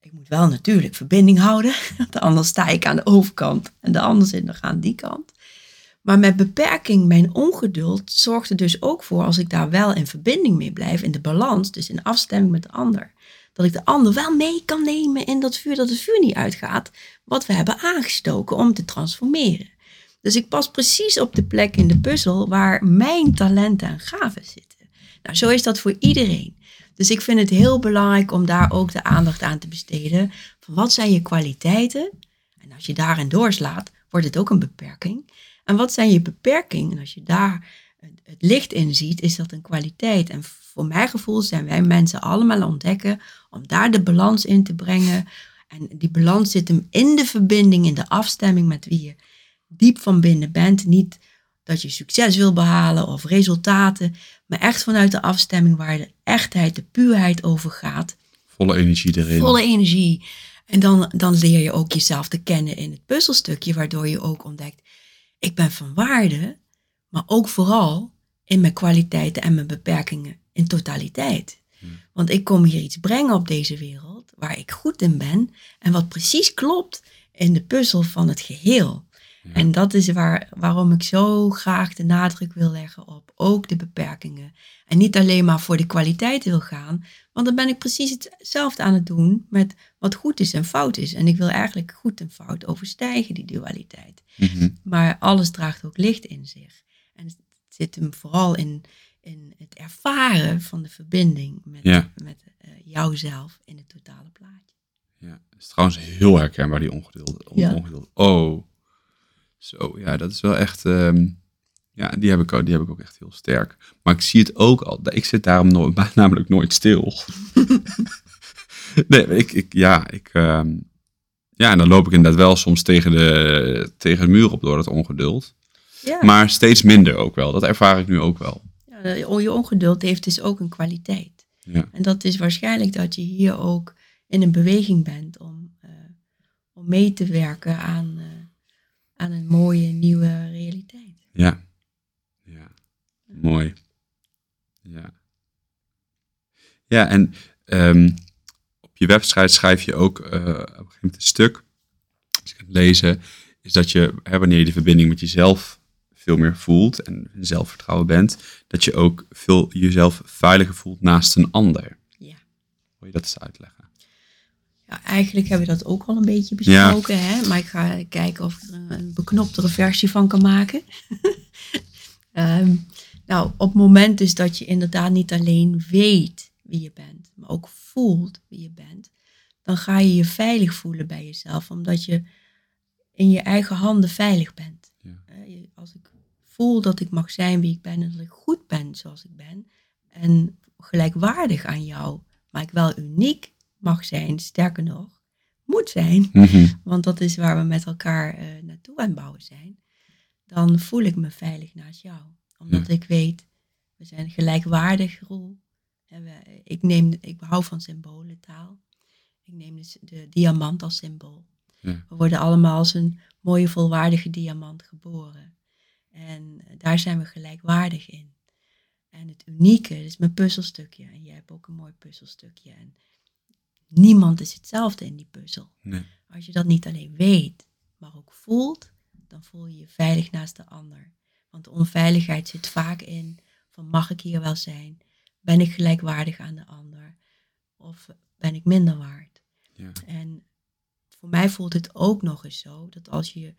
ik moet wel natuurlijk verbinding houden, want anders sta ik aan de overkant en de ander zit nog aan die kant. Maar met beperking, mijn ongeduld, zorgt er dus ook voor, als ik daar wel in verbinding mee blijf, in de balans, dus in afstemming met de ander, dat ik de ander wel mee kan nemen in dat vuur, dat het vuur niet uitgaat, wat we hebben aangestoken om te transformeren. Dus ik pas precies op de plek in de puzzel waar mijn talenten en gaven zitten. Nou, zo is dat voor iedereen. Dus ik vind het heel belangrijk om daar ook de aandacht aan te besteden. Van wat zijn je kwaliteiten? En als je daarin doorslaat, wordt het ook een beperking. En wat zijn je beperkingen? En als je daar het- licht in ziet, is dat een kwaliteit. En voor mijn gevoel zijn wij mensen allemaal ontdekken om daar de balans in te brengen. En die balans zit hem in de verbinding, in de afstemming met wie je diep van binnen bent. Niet dat je succes wil behalen of resultaten, maar echt vanuit de afstemming waar de echtheid, de puurheid over gaat. Volle energie erin. Volle energie. En dan, dan leer je ook jezelf te kennen in het puzzelstukje, waardoor je ook ontdekt, ik ben van waarde, maar ook vooral in mijn kwaliteiten en mijn beperkingen in totaliteit. Want ik kom hier iets brengen op deze wereld waar ik goed in ben en wat precies klopt in de puzzel van het geheel. En dat is waar, waarom ik zo graag de nadruk wil leggen op ook de beperkingen. En niet alleen maar voor de kwaliteit wil gaan, want dan ben ik precies hetzelfde aan het doen met wat goed is en fout is. En ik wil eigenlijk goed en fout overstijgen, die dualiteit. Mhm. Maar alles draagt ook licht in zich. En het zit hem vooral in, in het ervaren van de verbinding met, Ja. met eh, jouzelf in het totale plaatje. Ja, het is trouwens heel herkenbaar, die ongeduld. on- Ja. ongeduld. Oh, zo, ja, dat is wel echt... ehm, ja, die heb, ik ook, die heb ik ook echt heel sterk. Maar ik zie het ook al. Ik zit daarom nooit, namelijk nooit stil. nee, ik, ik, ja, ik... ehm, ja, en dan loop ik inderdaad wel soms tegen de, tegen de muur op door dat ongeduld. Ja, Maar steeds minder ook wel. Dat ervaar ik nu ook wel. ja, je ongeduld heeft dus ook een kwaliteit. Ja, En dat is waarschijnlijk dat je hier ook in een beweging bent om, eh, om mee te werken aan, eh, aan een mooie nieuwe realiteit. Ja. Ja. Mooi. Ja. Ja, en ehm, op je website schrijf je ook eh, op een gegeven moment een stuk, als ik het lezen, is dat je, hè, wanneer je de verbinding met jezelf veel meer voelt en zelfvertrouwen bent, dat je ook veel jezelf veiliger voelt naast een ander. Ja. Wil je dat eens uitleggen? Ja, eigenlijk hebben we dat ook al een beetje besproken, hè? maar ik ga kijken of ik er een beknoptere versie van kan maken. Ehm, nou, op het moment dus dat je inderdaad niet alleen weet wie je bent, maar ook voelt wie je bent, dan ga je je veilig voelen bij jezelf, omdat je in je eigen handen veilig bent. Ja. Als ik voel dat ik mag zijn wie ik ben en dat ik goed ben zoals ik ben en gelijkwaardig aan jou, maar ik wel uniek mag zijn, sterker nog, moet zijn, Mhm. want dat is waar we met elkaar eh, naartoe aan bouwen zijn, dan voel ik me veilig naast jou. Omdat ik weet, we zijn gelijkwaardig. En we, ik, neem, ik hou van symbolentaal. Ik neem dus de diamant als symbool. Ja. We worden allemaal als een mooie, volwaardige diamant geboren. En daar zijn we gelijkwaardig in. En het unieke dat is mijn puzzelstukje. En jij hebt ook een mooi puzzelstukje. En niemand is hetzelfde in die puzzel. Nee. Als je dat niet alleen weet, maar ook voelt, dan voel je je veilig naast de ander. Want de onveiligheid zit vaak in van mag ik hier wel zijn? Ben ik gelijkwaardig aan de ander? Of ben ik minder waard? Ja. En voor mij voelt het ook nog eens zo dat als je je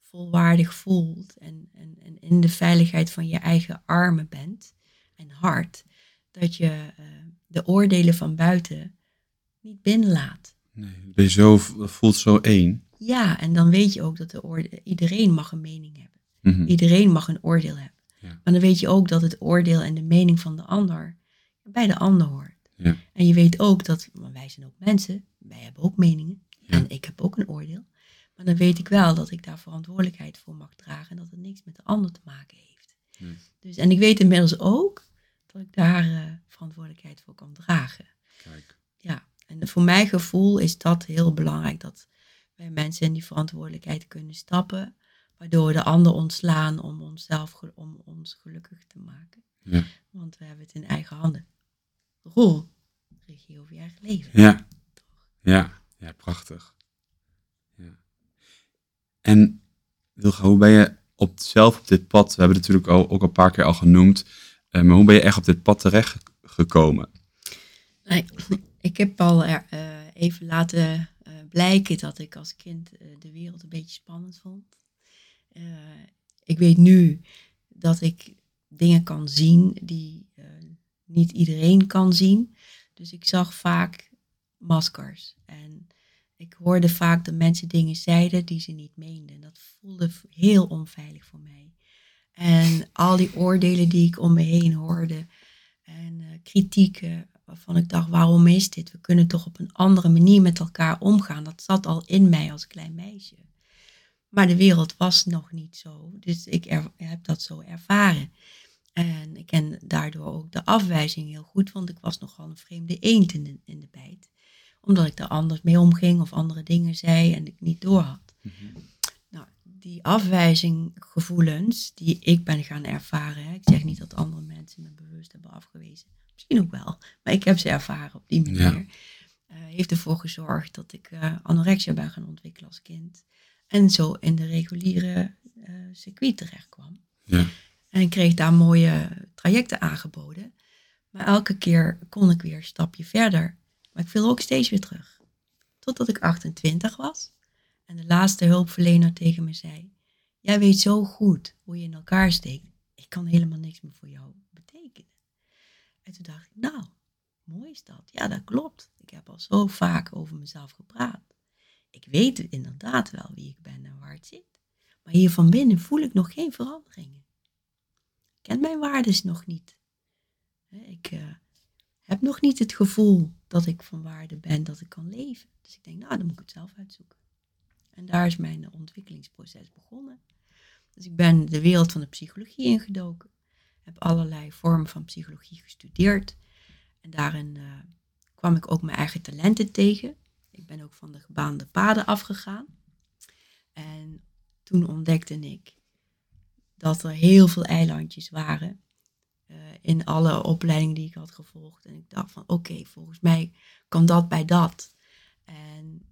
volwaardig voelt en, en, en in de veiligheid van je eigen armen bent en hart, dat je eh, de oordelen van buiten niet binnenlaat. Nee, je zo, voelt zo één. Ja, en dan weet je ook dat de oorde- iedereen mag een mening hebben. Mhm. Iedereen mag een oordeel hebben. Ja. Maar dan weet je ook dat het oordeel en de mening van de ander bij de ander hoort. Ja. En je weet ook dat, want wij zijn ook mensen, wij hebben ook meningen. Ja. En ik heb ook een oordeel. Maar dan weet ik wel dat ik daar verantwoordelijkheid voor mag dragen en dat het niks met de ander te maken heeft. Nee. Dus, en ik weet inmiddels ook dat ik daar eh, verantwoordelijkheid voor kan dragen. Kijk. Ja, en voor mijn gevoel is dat heel belangrijk dat wij mensen in die verantwoordelijkheid kunnen stappen, waardoor we de ander ontslaan om onszelf om ons gelukkig te maken. Ja. Want we hebben het in eigen handen. Rol, regie over je eigen leven. Ja. Ja. Ja, prachtig. Ja. En Wilga, hoe ben je op, zelf op dit pad, we hebben het natuurlijk al, ook al een paar keer al genoemd, eh, maar hoe ben je echt op dit pad terecht gekomen? Nee, ik heb al er, eh, even laten eh, blijken dat ik als kind eh, de wereld een beetje spannend vond. Eh, ik weet nu dat ik dingen kan zien die eh, niet iedereen kan zien. Dus ik zag vaak maskers. En ik hoorde vaak dat mensen dingen zeiden die ze niet meenden. Dat voelde heel onveilig voor mij. En al die oordelen die ik om me heen hoorde en eh, kritieken waarvan ik dacht, waarom is dit? We kunnen toch op een andere manier met elkaar omgaan. Dat zat al in mij als klein meisje. Maar de wereld was nog niet zo. Dus ik heb dat zo ervaren. En ik ken daardoor ook de afwijzing heel goed, want ik was nogal een vreemde eend in de, in de bijt. Omdat ik er anders mee omging of andere dingen zei en ik niet door had. Nou, die afwijzinggevoelens die ik ben gaan ervaren. hè, Ik zeg niet dat andere mensen me bewust hebben afgewezen. Misschien ook wel. Maar ik heb ze ervaren op die manier. Ja. eh, heeft ervoor gezorgd dat ik eh, anorexia ben gaan ontwikkelen als kind. En zo in de reguliere eh, circuit terecht kwam. Ja. En ik kreeg daar mooie trajecten aangeboden. Maar elke keer kon ik weer een stapje verder. Maar ik viel ook steeds weer terug. Totdat ik 28 was. En de laatste hulpverlener tegen me zei: Jij weet zo goed hoe je in elkaar steekt. Ik kan helemaal niks meer voor jou betekenen. En toen dacht ik: Nou, mooi is dat. Ja, dat klopt. Ik heb al zo vaak over mezelf gepraat. Ik weet inderdaad wel wie ik ben en waar het zit. Maar hier van binnen voel ik nog geen veranderingen. Ik ken mijn waardes nog niet. Ik eh, heb nog niet het gevoel dat ik van waarde ben, dat ik kan leven. Dus ik denk, nou, dan moet ik het zelf uitzoeken. En daar is mijn ontwikkelingsproces begonnen. Dus ik ben de wereld van de psychologie ingedoken. Heb allerlei vormen van psychologie gestudeerd. En daarin eh, kwam ik ook mijn eigen talenten tegen. Ik ben ook van de gebaande paden afgegaan. En toen ontdekte ik dat er heel veel eilandjes waren eh, in alle opleidingen die ik had gevolgd. En ik dacht van oké, volgens mij kan dat bij dat. En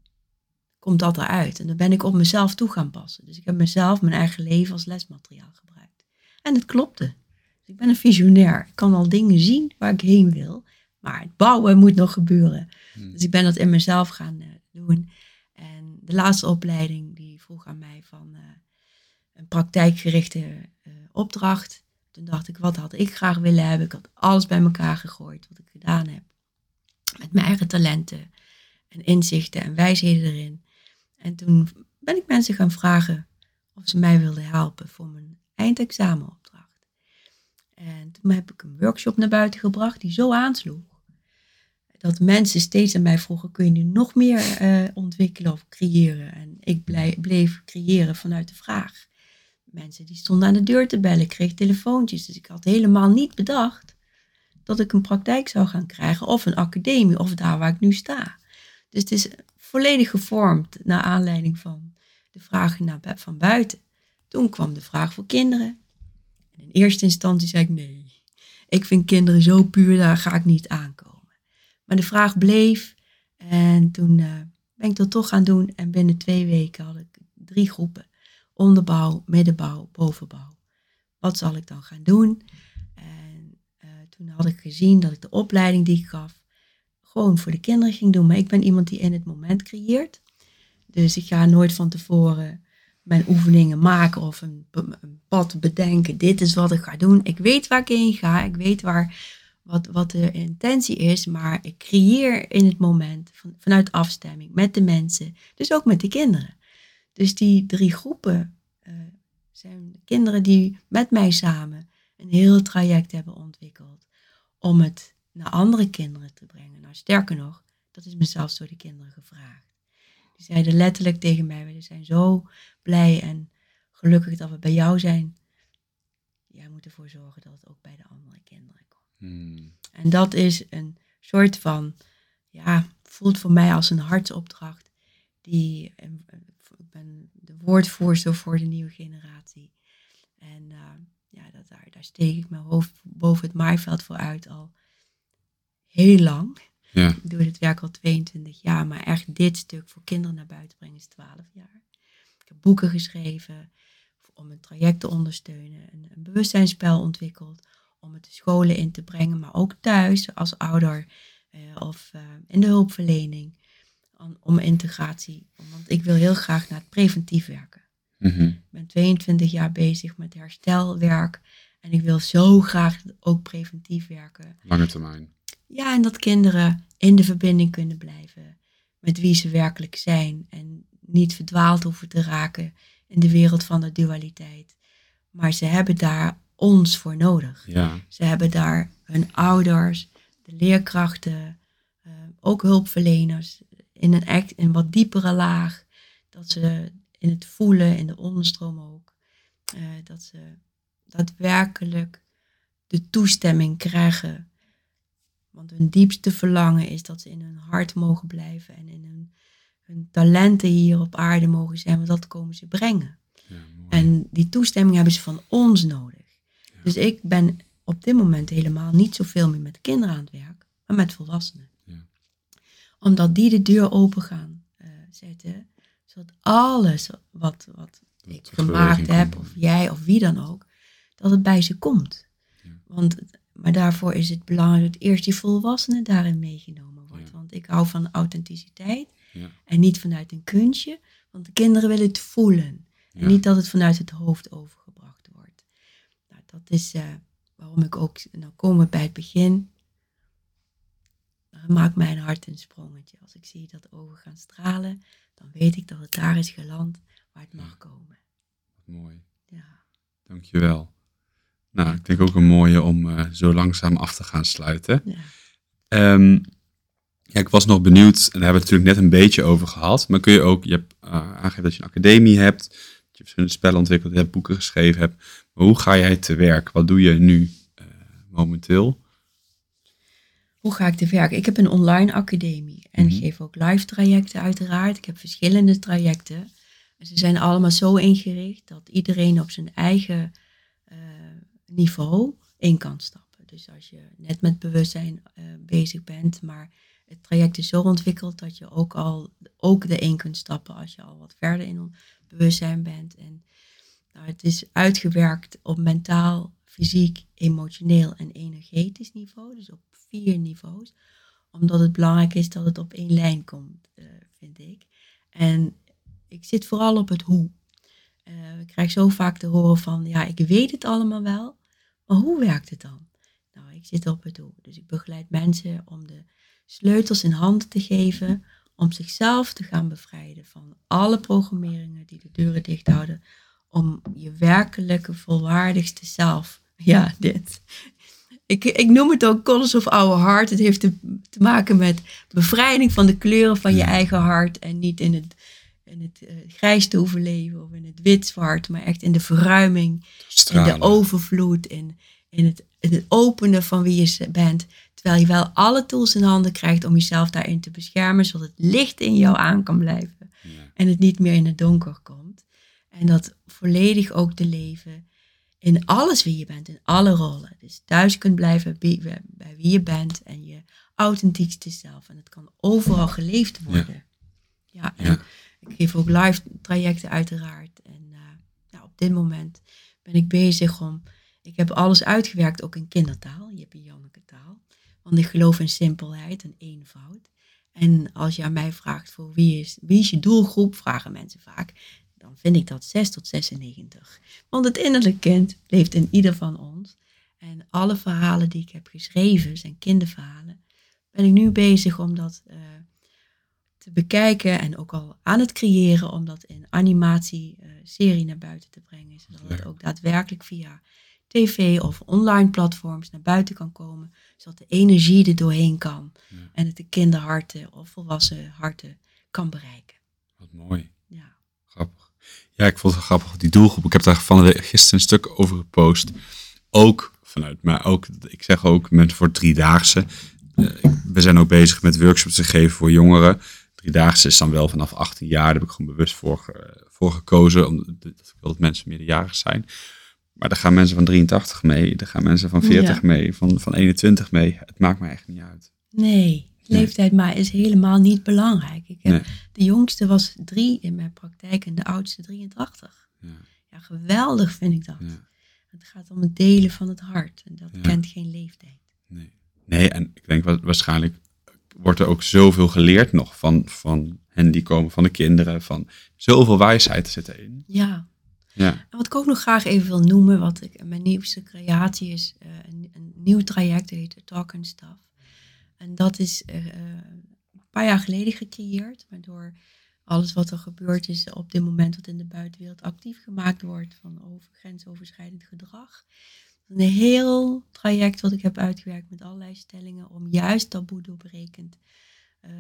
komt dat eruit. En dan ben ik op mezelf toe gaan passen. Dus ik heb mezelf, mijn eigen leven als lesmateriaal gebruikt. En het klopte. Dus ik ben een visionair. Ik kan al dingen zien waar ik heen wil. Maar het bouwen moet nog gebeuren. Hmm. Dus ik ben dat in mezelf gaan uh, doen. En de laatste opleiding die vroeg aan mij van uh, een praktijkgerichte uh, opdracht. Toen dacht ik, wat had ik graag willen hebben? Ik had alles bij elkaar gegooid wat ik gedaan heb. Met mijn eigen talenten en inzichten en wijsheden erin. En toen ben ik mensen gaan vragen of ze mij wilden helpen voor mijn eindexamenopdracht. En toen heb ik een workshop naar buiten gebracht die zo aansloeg. Dat mensen steeds aan mij vroegen, kun je nu nog meer uh, ontwikkelen of creëren? En ik bleef creëren vanuit de vraag. Mensen die stonden aan de deur te bellen, kreeg telefoontjes. Dus ik had helemaal niet bedacht dat ik een praktijk zou gaan krijgen of een academie of daar waar ik nu sta. Dus het is volledig gevormd naar aanleiding van de vragen van buiten. Toen kwam de vraag voor kinderen. En in eerste instantie zei ik nee. Ik vind kinderen zo puur, daar ga ik niet aankomen. Maar de vraag bleef. En toen uh, ben ik dat toch gaan doen. En binnen twee weken had ik drie groepen. Onderbouw, middenbouw, bovenbouw. Wat zal ik dan gaan doen? En uh, toen had ik gezien dat ik de opleiding die ik gaf gewoon voor de kinderen ging doen. Maar ik ben iemand die in het moment creëert. Dus ik ga nooit van tevoren mijn oefeningen maken of een, pad bedenken. Dit is wat ik ga doen. Ik weet waar ik heen ga. Ik weet waar, wat, wat de intentie is. Maar ik creëer in het moment van, vanuit afstemming met de mensen. Dus ook met de kinderen. Dus die drie groepen uh, zijn kinderen die met mij samen een heel traject hebben ontwikkeld. Om het naar andere kinderen te brengen. Nou, sterker nog, dat is me zelfs door de kinderen gevraagd. Die zeiden letterlijk tegen mij, we zijn zo blij en gelukkig dat we bij jou zijn. Jij moet ervoor zorgen dat het ook bij de andere kinderen komt. Hmm. En dat is een soort van, ja, voelt voor mij als een hartsopdracht. Die, ik ben de woordvoerster voor de nieuwe generatie. En uh, ja, dat, daar, daar steek ik mijn hoofd boven het maaiveld voor uit al heel lang. Ja. Ik doe dit werk al 22 jaar, maar echt dit stuk voor kinderen naar buiten brengen is 12 jaar. Ik heb boeken geschreven om een traject te ondersteunen, een, een bewustzijnsspel ontwikkeld om het de scholen in te brengen, maar ook thuis als ouder uh, of uh, in de hulpverlening om, om, integratie. Want ik wil heel graag naar het preventief werken. Mm -hmm. Ik ben 22 jaar bezig met herstelwerk en ik wil zo graag ook preventief werken. Lange termijn. Ja, en dat kinderen in de verbinding kunnen blijven met wie ze werkelijk zijn en niet verdwaald hoeven te raken in de wereld van de dualiteit. Maar ze hebben daar ons voor nodig. Ja. Ze hebben daar hun ouders, de leerkrachten, uh, ook hulpverleners in een echt een wat diepere laag. Dat ze in het voelen, in de onderstroom ook, uh, dat ze daadwerkelijk de toestemming krijgen want hun diepste verlangen is dat ze in hun hart mogen blijven en in hun, hun talenten hier op aarde mogen zijn, want dat komen ze brengen. Ja, en die toestemming hebben ze van ons nodig. Dus ik ben op dit moment helemaal niet zoveel meer met kinderen aan het werk, maar met volwassenen. Ja. Omdat die de deur open gaan uh, zetten, zodat alles wat, wat ik gemaakt heb, of jij of wie dan ook, dat het bij ze komt. Want maar daarvoor is het belangrijk dat eerst die volwassene daarin meegenomen wordt. Want ik hou van authenticiteit ja. en niet vanuit een kunstje. Want de kinderen willen het voelen. En niet dat het vanuit het hoofd overgebracht wordt. Nou, dat is uh, waarom ik ook, nou komen we bij het begin. Dan maakt mijn hart een sprongetje. Als ik zie dat ogen gaan stralen, dan weet ik dat het daar is geland waar het mag komen. mooi. Ja. Dankjewel. Nou, ik denk ook een mooie om uh, zo langzaam af te gaan sluiten. Ja. Um, ja, ik was nog benieuwd, en daar hebben we het natuurlijk net een beetje over gehad. Maar kun je ook, je hebt uh, aangegeven dat je een academie hebt, dat je verschillende spellen ontwikkeld hebt, boeken geschreven hebt. Maar hoe ga jij te werk? Wat doe je nu uh, momenteel? Hoe ga ik te werk? Ik heb een online academie en mm geef ook live trajecten uiteraard. Ik heb verschillende trajecten Ze zijn allemaal zo ingericht dat iedereen op zijn eigen niveau in kan stappen. Dus als je net met bewustzijn uh, bezig bent, maar het traject is zo ontwikkeld dat je ook al ook erin kunt stappen als je al wat verder in bewustzijn bent. En nou, het is uitgewerkt op mentaal, fysiek, emotioneel en energetisch niveau. Dus op vier niveaus. Omdat het belangrijk is dat het op één lijn komt, uh, vind ik. En ik zit vooral op het hoe. Uh, ik krijg zo vaak te horen van, ja, ik weet het allemaal wel, maar hoe werkt het dan? Nou, ik zit op het hoe. Dus ik begeleid mensen om de sleutels in handen te geven om zichzelf te gaan bevrijden van alle programmeringen die de deuren dicht houden, om je werkelijke volwaardigste zelf. Ja, dit. Ik, ik noem het ook Colors of Our Heart. Het heeft te, te maken met bevrijding van de kleuren van je eigen hart en niet in het, in het uh, grijs te hoeven leven of in het wit-zwart, maar echt in de verruiming, in de overvloed, in, in, het, in het openen van wie je bent. Terwijl je wel alle tools in handen krijgt om jezelf daarin te beschermen, zodat het licht in jou aan kan blijven. En het niet meer in het donker komt. En dat volledig ook te leven in alles wie je bent, in alle rollen. Dus thuis kunt blijven bij, wie je bent en je authentiekste zelf. En het kan overal geleefd worden. Ja, en ik geef ook live trajecten uiteraard. En uh, nou, op dit moment ben ik bezig om, ik heb alles uitgewerkt, ook in kindertaal. Je hebt een Janneke taal. Want ik geloof in simpelheid en eenvoud. En als je aan mij vraagt voor wie is, wie is je doelgroep, vragen mensen vaak, dan vind ik dat 6 tot 96. Want het innerlijke kind leeft in ieder van ons. En alle verhalen die ik heb geschreven zijn kinderverhalen. Ben ik nu bezig om dat uh, te bekijken en ook al aan het creëren om dat in animatie-serie uh, naar buiten te brengen. Zodat het ook daadwerkelijk via tv of online platforms naar buiten kan komen. Zodat de energie er doorheen kan. En het de kinderharten of volwassen harten kan bereiken. Wat mooi. Ja. Grappig. Ja, ik vond het grappig. Die doelgroep. Ik heb daar van gisteren een stuk over gepost. Ook vanuit, maar ook, ik zeg ook met voor driedaagse. Uh, we zijn ook bezig met workshops te geven voor jongeren. Driedaagse is dan wel vanaf 18 jaar. Daar heb ik gewoon bewust voor, voor gekozen. Omdat ik wil dat mensen meerderjarig zijn. Maar daar gaan mensen van 83 mee, er gaan mensen van 40 mee, van, van 21 mee. Het maakt me echt niet uit. Nee, leeftijd maar is helemaal niet belangrijk. Ik heb, De jongste was drie in mijn praktijk en de oudste 83. Ja, ja geweldig vind ik dat. Ja. Het gaat om het delen van het hart en dat kent geen leeftijd. Nee. nee, en ik denk waarschijnlijk wordt er ook zoveel geleerd nog van, van hen die komen, van de kinderen, van zoveel wijsheid zit erin. Ja, ja. En wat ik ook nog graag even wil noemen, wat ik, mijn nieuwste creatie is, uh, een, een, nieuw traject, heet Talk and Stuff. En dat is uh, een paar jaar geleden gecreëerd, waardoor alles wat er gebeurd is op dit moment wat in de buitenwereld actief gemaakt wordt van over, grensoverschrijdend gedrag. Een heel traject wat ik heb uitgewerkt met allerlei stellingen om juist taboe doorbrekend uh,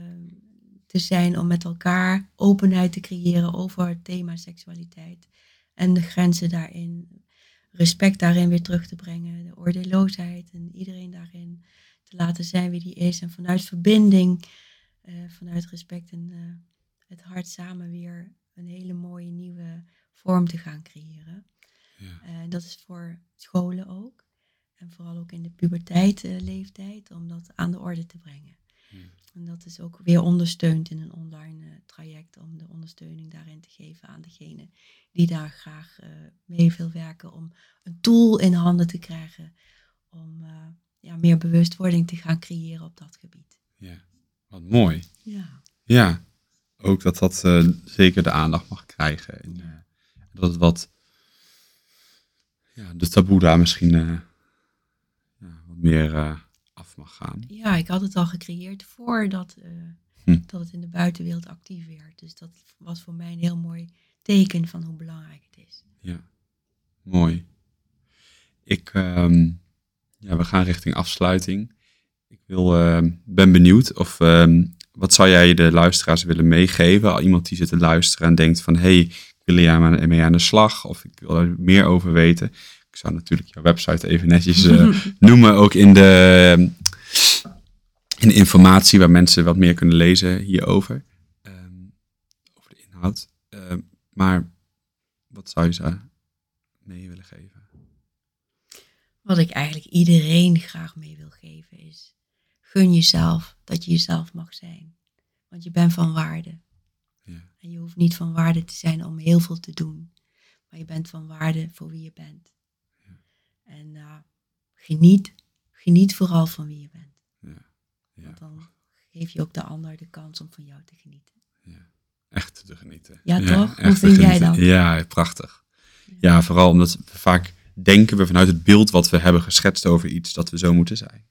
te zijn, om met elkaar openheid te creëren over het thema seksualiteit en de grenzen daarin, respect daarin weer terug te brengen, de oordeelloosheid en iedereen daarin te laten zijn wie die is. En vanuit verbinding, uh, vanuit respect en uh, het hart samen weer een hele mooie nieuwe vorm te gaan creëren. Ja. En uh, dat is voor scholen ook. En vooral ook in de puberteitleeftijd, om dat aan de orde te brengen. En dat is ook weer ondersteund in een online uh, traject om de ondersteuning daarin te geven aan degene die daar graag uh, mee wil werken. Om een tool in handen te krijgen om ja, meer bewustwording te gaan creëren op dat gebied. Ja, wat mooi. Ja. Ja, ook dat dat zeker de aandacht mag krijgen. En, dat het wat, ja, de taboe daar misschien ja, wat meer af mag gaan. Ja, ik had het al gecreëerd voordat uh, hm. dat het in de buitenwereld actief werd. Dus dat was voor mij een heel mooi teken van hoe belangrijk het is. Ja, mooi. Ik, um, ja, we gaan richting afsluiting. Ik wil, uh, ben benieuwd of um, wat zou jij de luisteraars willen meegeven? Al iemand die zit te luisteren en denkt van hé, hey, wil hier mee aan de slag of ik wil er meer over weten. Ik zou natuurlijk jouw website even netjes uh, noemen, ook in de, in de informatie waar mensen wat meer kunnen lezen hierover. Um, over de inhoud. Um, Maar wat zou je ze mee willen geven? Wat ik eigenlijk iedereen graag mee wil geven is, gun jezelf dat je jezelf mag zijn. Want je bent van waarde. En je hoeft niet van waarde te zijn om heel veel te doen. Maar je bent van waarde voor wie je bent. Ja. En uh, geniet, geniet vooral van wie je bent. Ja. Ja. Want dan geef je ook de ander de kans om van jou te genieten. ja. Echt te genieten. Ja, toch? Hoe vind jij dat? Ja, prachtig. Ja, vooral omdat we vaak denken we vanuit het beeld wat we hebben geschetst over iets, dat we zo moeten zijn.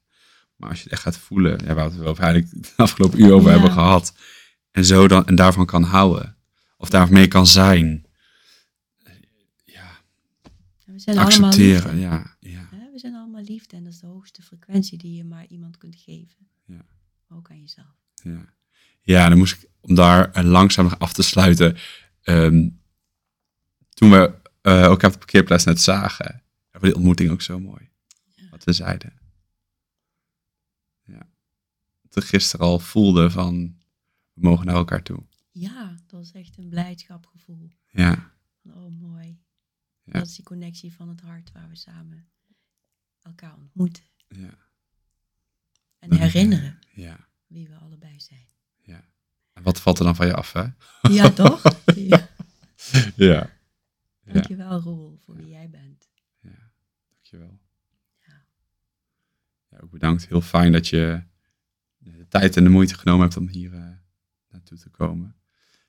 Maar als je het echt gaat voelen, ja, waar we het over eigenlijk de afgelopen uur over hebben gehad, en zo dan en daarvan kan houden, of daarmee kan zijn, ja, We zijn allemaal accepteren, ja, ja, We zijn allemaal liefde en dat is de hoogste frequentie die je maar iemand kunt geven. Ja. Ook aan jezelf. ja. Ja, dan moest ik, om daar eh, langzaam nog af te sluiten, ehm, toen we eh elkaar op de parkeerplaats net zagen, hebben we die ontmoeting ook zo mooi. Ja. Wat we zeiden. Ja. Toen gisteren al voelde van, we mogen naar elkaar toe. Ja, dat was echt een blijdschapgevoel. Ja, oh, mooi. Ja. Dat is die connectie van het hart waar we samen elkaar ontmoeten. ja, En Dan- herinneren ja, wie we allebei zijn. ja. En wat valt er dan van je af, hè? Ja, toch? Ja. Ja. Ja, Dankjewel, Roel, voor wie jij bent. ja. Dankjewel. Ja. Ja, ook bedankt. Heel fijn dat je de tijd en de moeite genomen hebt om hier eh, naartoe te komen.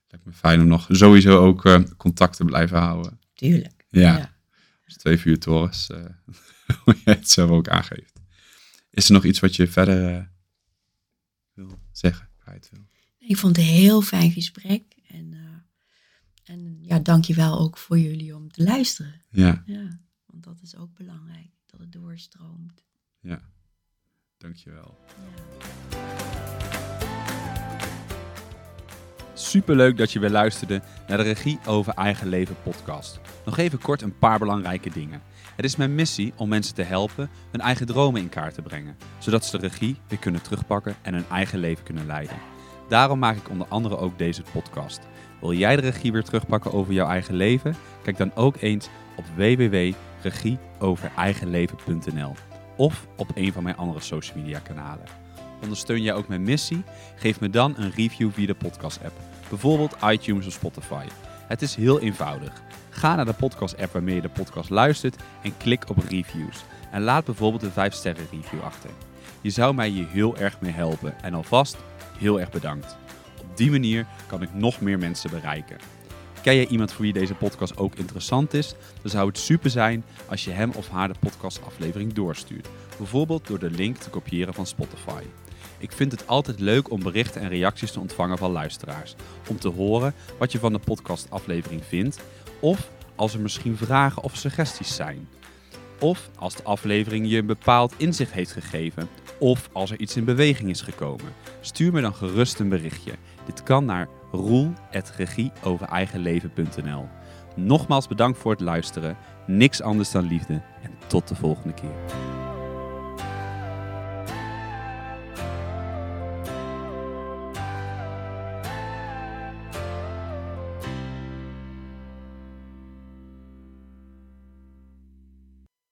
Lijkt me fijn om nog sowieso ook eh, contact te blijven houden. Tuurlijk. Ja. Ja. Dus twee vuurtorens, eh hoe jij het zelf ook aangeeft. Is er nog iets wat je verder eh, wil zeggen, kwijt wil? Ik vond het een heel fijn gesprek. En, en ja, dankjewel ook voor jullie om te luisteren. Ja, Ja, want dat is ook belangrijk, dat het doorstroomt. ja. Dankjewel. Ja. Superleuk dat je weer luisterde naar de Regie over Eigen Leven podcast. Nog even kort een paar belangrijke dingen. Het is mijn missie om mensen te helpen hun eigen dromen in kaart te brengen, zodat ze de regie weer kunnen terugpakken en hun eigen leven kunnen leiden. Daarom maak ik onder andere ook deze podcast. Wil jij de regie weer terugpakken over jouw eigen leven? Kijk dan ook eens op www.regieovereigenleven.nl of op een van mijn andere social media kanalen. Ondersteun jij ook mijn missie? Geef me dan een review via de podcast app, bijvoorbeeld iTunes of Spotify. Het is heel eenvoudig. Ga naar de podcast app waarmee je de podcast luistert en klik op reviews. En laat bijvoorbeeld een 5 sterren review achter. Je zou mij hier heel erg mee helpen en alvast heel erg bedankt. Op die manier kan ik nog meer mensen bereiken. Ken jij iemand voor wie deze podcast ook interessant is? Dan zou het super zijn als je hem of haar de podcastaflevering doorstuurt. Bijvoorbeeld door de link te kopiëren van Spotify. Ik vind het altijd leuk om berichten en reacties te ontvangen van luisteraars. Om te horen wat je van de podcastaflevering vindt. Of als er misschien vragen of suggesties zijn. Of als de aflevering je een bepaald inzicht heeft gegeven. Of als er iets in beweging is gekomen. Stuur me dan gerust een berichtje. Dit kan naar roel.regieovereigenleven.nl Nogmaals bedankt voor het luisteren. Niks anders dan liefde. En tot de volgende keer.